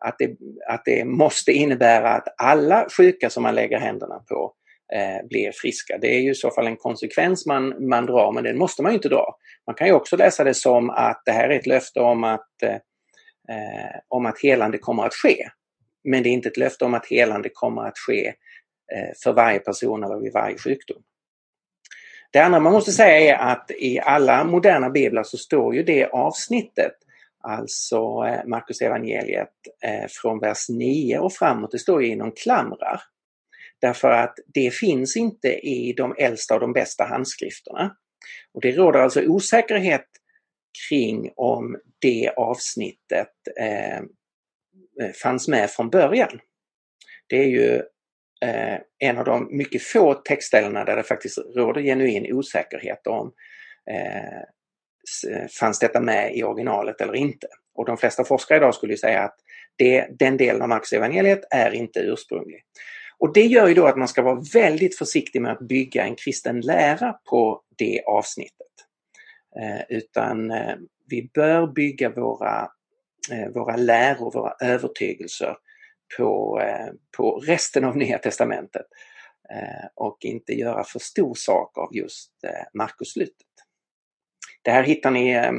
att, det, att det måste innebära att alla sjuka som man lägger händerna på eh, blir friska. Det är ju i så fall en konsekvens man, man drar, men den måste man ju inte dra. Man kan ju också läsa det som att det här är ett löfte om att, eh, om att helande kommer att ske. men det är inte ett löfte om att helande kommer att ske eh, för varje person eller vid varje sjukdom. Det andra man måste säga är att i alla moderna biblar så står ju det avsnittet, alltså eh, Markus evangeliet eh, från vers 9 och framåt, det står ju inom klamrar. Därför att det finns inte i de äldsta och de bästa handskrifterna. Och det råder alltså osäkerhet kring om det avsnittet eh, fanns med från början. Det är ju eh, en av de mycket få textställena där det faktiskt råder genuin osäkerhet om eh, fanns detta med i originalet eller inte. Och de flesta forskare idag skulle säga att det, den delen av Marcus evangeliet är inte ursprunglig. Och det gör ju då att man ska vara väldigt försiktig med att bygga en kristen lära på det avsnittet. Eh, utan eh, vi bör bygga våra, eh, våra läror, våra övertygelser på, eh, på resten av Nya Testamentet eh, och inte göra för stor sak av just eh, Markusslutet. Det här hittar ni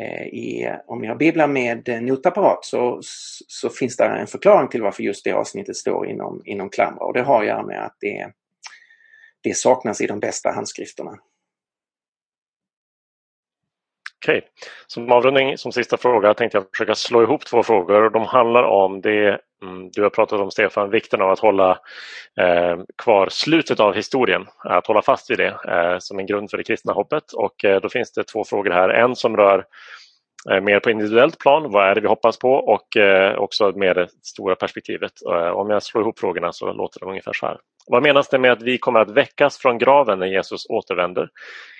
Eh, i, om ni har biblar med eh, notapparat så, så finns det en förklaring till varför just det avsnittet står inom, inom klamra och det har att göra med att det, det saknas i de bästa handskrifterna. Okej, okay. som avrundning, som sista fråga tänkte jag försöka slå ihop två frågor. De handlar om det mm, du har pratat om Stefan, vikten av att hålla eh, kvar slutet av historien, att hålla fast vid det eh, som en grund för det kristna hoppet. Och eh, då finns det två frågor här. En som rör eh, mer på individuellt plan, vad är det vi hoppas på? Och eh, också mer det stora perspektivet. Eh, om jag slår ihop frågorna så låter de ungefär så här. Vad menas det med att vi kommer att väckas från graven när Jesus återvänder?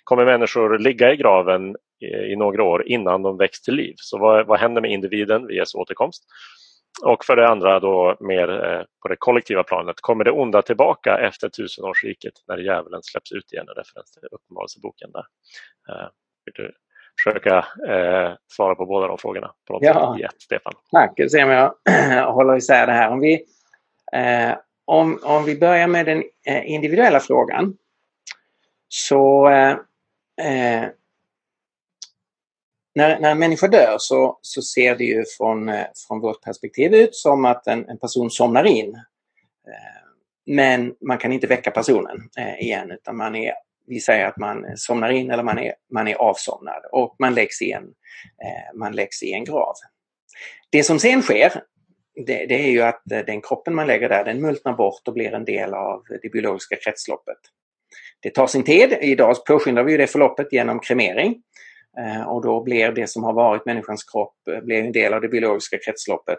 Kommer människor ligga i graven i några år innan de väcks till liv? Så vad, vad händer med individen vid Jesu återkomst? Och för det andra då mer eh, på det kollektiva planet, kommer det onda tillbaka efter tusenårsriket när djävulen släpps ut igen? En referens till Uppenbarelseboken där. Eh, vill du försöka eh, svara på båda de frågorna på något ja. sätt ett, Stefan? Tack, jag ser om jag håller isär det här. Om vi, eh, om, om vi börjar med den eh, individuella frågan så eh, eh, när, när en människa dör så, så ser det ju från, eh, från vårt perspektiv ut som att en, en person somnar in. Eh, men man kan inte väcka personen eh, igen utan man är, vi säger att man somnar in eller man är, man är avsomnad och man läggs, i en, man läggs i en grav. Det som sen sker det, det, är ju att den kroppen man lägger där den multnar bort och blir en del av det biologiska kretsloppet. Det tar sin tid. Idag påskyndar vi det förloppet genom kremering. Eh, och då blir det som har varit människans kropp eh, blir en del av det biologiska kretsloppet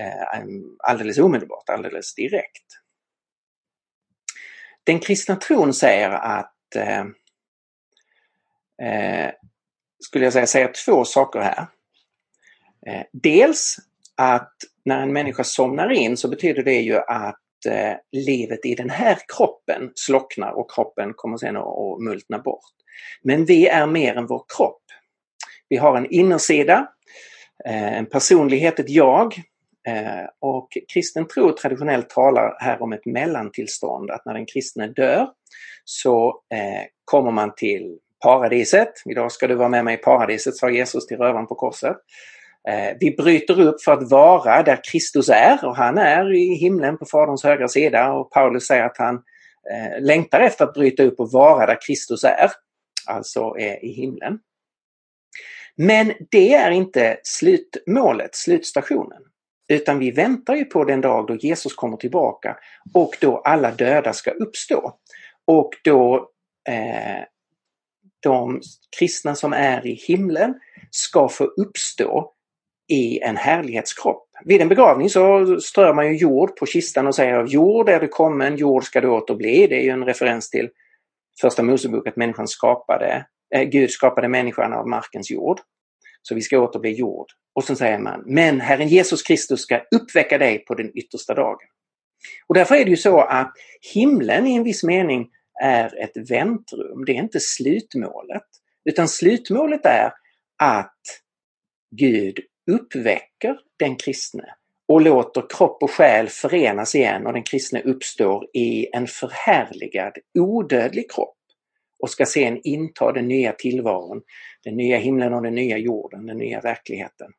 eh, alldeles omedelbart, alldeles direkt. Den kristna tron säger att, eh, eh, skulle jag säga, säger två saker här. Eh, dels att när en människa somnar in så betyder det ju att eh, livet i den här kroppen slocknar och kroppen kommer sen att multna bort. Men vi är mer än vår kropp. Vi har en innersida, eh, en personlighet, ett jag. Eh, och kristen tro traditionellt talar här om ett mellantillstånd, att när den kristne dör så eh, kommer man till paradiset. Idag ska du vara med mig i paradiset, sa Jesus till rövaren på korset. Vi bryter upp för att vara där Kristus är och han är i himlen på Faderns högra sida och Paulus säger att han längtar efter att bryta upp och vara där Kristus är, alltså är i himlen. Men det är inte slutmålet, slutstationen. Utan vi väntar ju på den dag då Jesus kommer tillbaka och då alla döda ska uppstå. Och då eh, de kristna som är i himlen ska få uppstå i en härlighetskropp. Vid en begravning så strör man ju jord på kistan och säger jord är du kommen, jord ska du åter bli. Det är ju en referens till första Mosebok att människan skapade Eh, Gud skapade människan av markens jord. Så vi ska åter bli jord. Och så säger man, men Herren Jesus Kristus ska uppväcka dig på den yttersta dagen. Och därför är det ju så att himlen i en viss mening är ett väntrum, det är inte slutmålet. Utan slutmålet är att Gud uppväcker den kristne och låter kropp och själ förenas igen och den kristne uppstår i en förhärligad, odödlig kropp och ska sen inta den nya tillvaron, den nya himlen och den nya jorden, den nya verkligheten.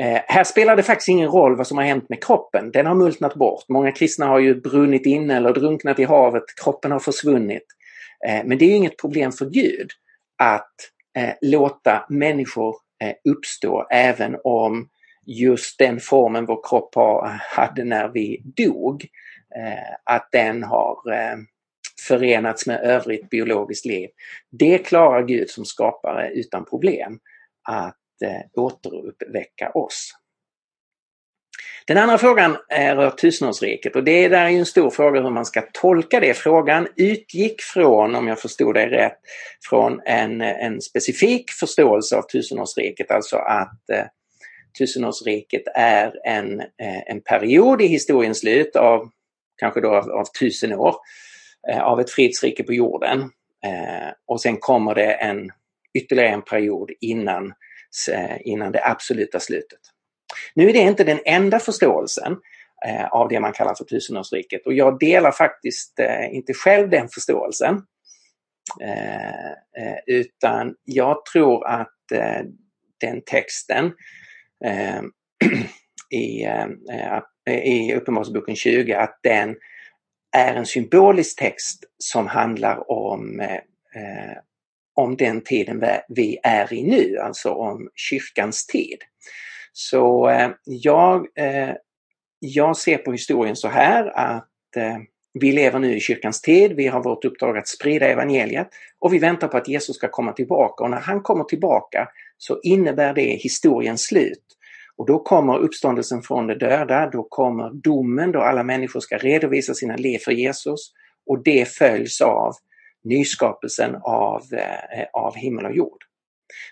Eh, här spelar det faktiskt ingen roll vad som har hänt med kroppen. Den har multnat bort. Många kristna har ju brunnit in eller drunknat i havet. Kroppen har försvunnit. Eh, men det är inget problem för Gud att eh, låta människor eh, uppstå även om just den formen vår kropp hade när vi dog, eh, att den har eh, förenats med övrigt biologiskt liv. Det klarar Gud som skapare utan problem att eh, återuppväcka oss. Den andra frågan eh, rör tusenårsriket och det där är en stor fråga hur man ska tolka det. Frågan utgick från, om jag förstod dig rätt, från en, en specifik förståelse av tusenårsriket, alltså att eh, tusenårsriket är en, eh, en period i historiens slut av kanske då av, av tusen år eh, av ett fredsrike på jorden. Eh, och sen kommer det en ytterligare en period innan, innan det absoluta slutet. Nu är det inte den enda förståelsen av det man kallar för tusenårsriket och jag delar faktiskt inte själv den förståelsen. utan jag tror att den texten eh, Eh, i, eh, eh, i Uppenbarelseboken 20 att den är en symbolisk text som handlar om, eh, om den tiden vi är i nu, alltså om kyrkans tid. Så eh, jag, eh, jag ser på historien så här att eh, vi lever nu i kyrkans tid, vi har vårt uppdrag att sprida evangeliet och vi väntar på att Jesus ska komma tillbaka och när han kommer tillbaka så innebär det historiens slut. Och då kommer uppståndelsen från de döda, då kommer domen då alla människor ska redovisa sina liv för Jesus och det följs av nyskapelsen av, eh, av himmel och jord.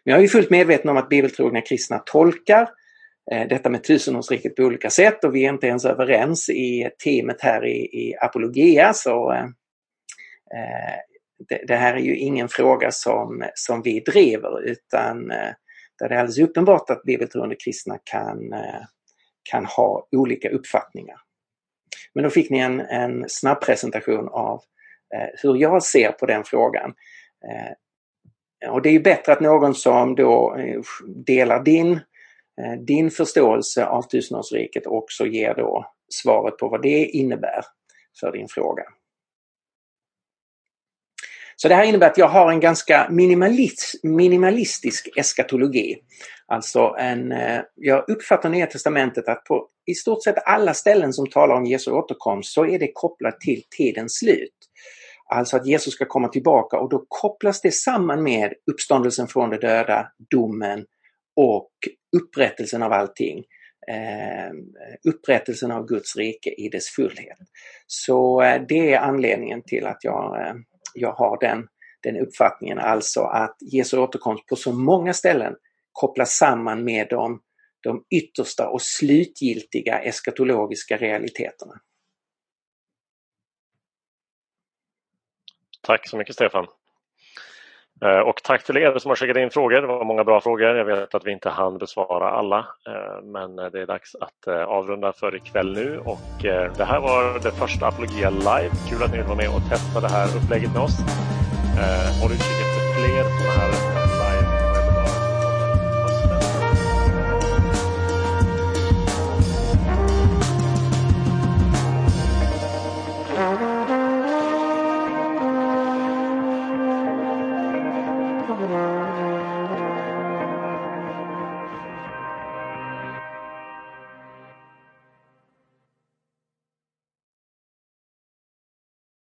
Men jag är fullt medveten om att bibeltrogna kristna tolkar eh, detta med tusenårsriket på olika sätt och vi är inte ens överens i teamet här i, i Apologia så eh, eh det, det, här är ju ingen fråga som, som vi driver utan eh, där det är alldeles uppenbart att bibeltroende kristna kan, eh, kan ha olika uppfattningar. Men då fick ni en, en snabb presentation av eh, hur jag ser på den frågan. Och det är bättre att någon som då delar din, din förståelse av tusenårsriket också ger då svaret på vad det innebär för din fråga. Så det här innebär att jag har en ganska minimalist, minimalistisk eskatologi. Alltså en, eh, jag uppfattar Nya Testamentet att på i stort sett alla ställen som talar om Jesu återkomst så är det kopplat till tidens slut. Alltså att Jesus ska komma tillbaka och då kopplas det samman med uppståndelsen från de döda, domen och upprättelsen av allting. Eh, upprättelsen av Guds rike i dess fullhet. Så eh, det är anledningen till att jag eh, jag har den, den uppfattningen, alltså att Jesu återkomst på så många ställen kopplas samman med de, de yttersta och slutgiltiga eskatologiska realiteterna. Tack så mycket Stefan. Eh, och tack till er som har skickat in frågor. Det var många bra frågor. Jag vet att vi inte hann besvara alla, eh, men det är dags att eh, avrunda för ikväll nu. Och det här var det första Apologia Live. Kul att ni vill vara med och testa det här upplägget med oss. Håll utkik efter fler sådana här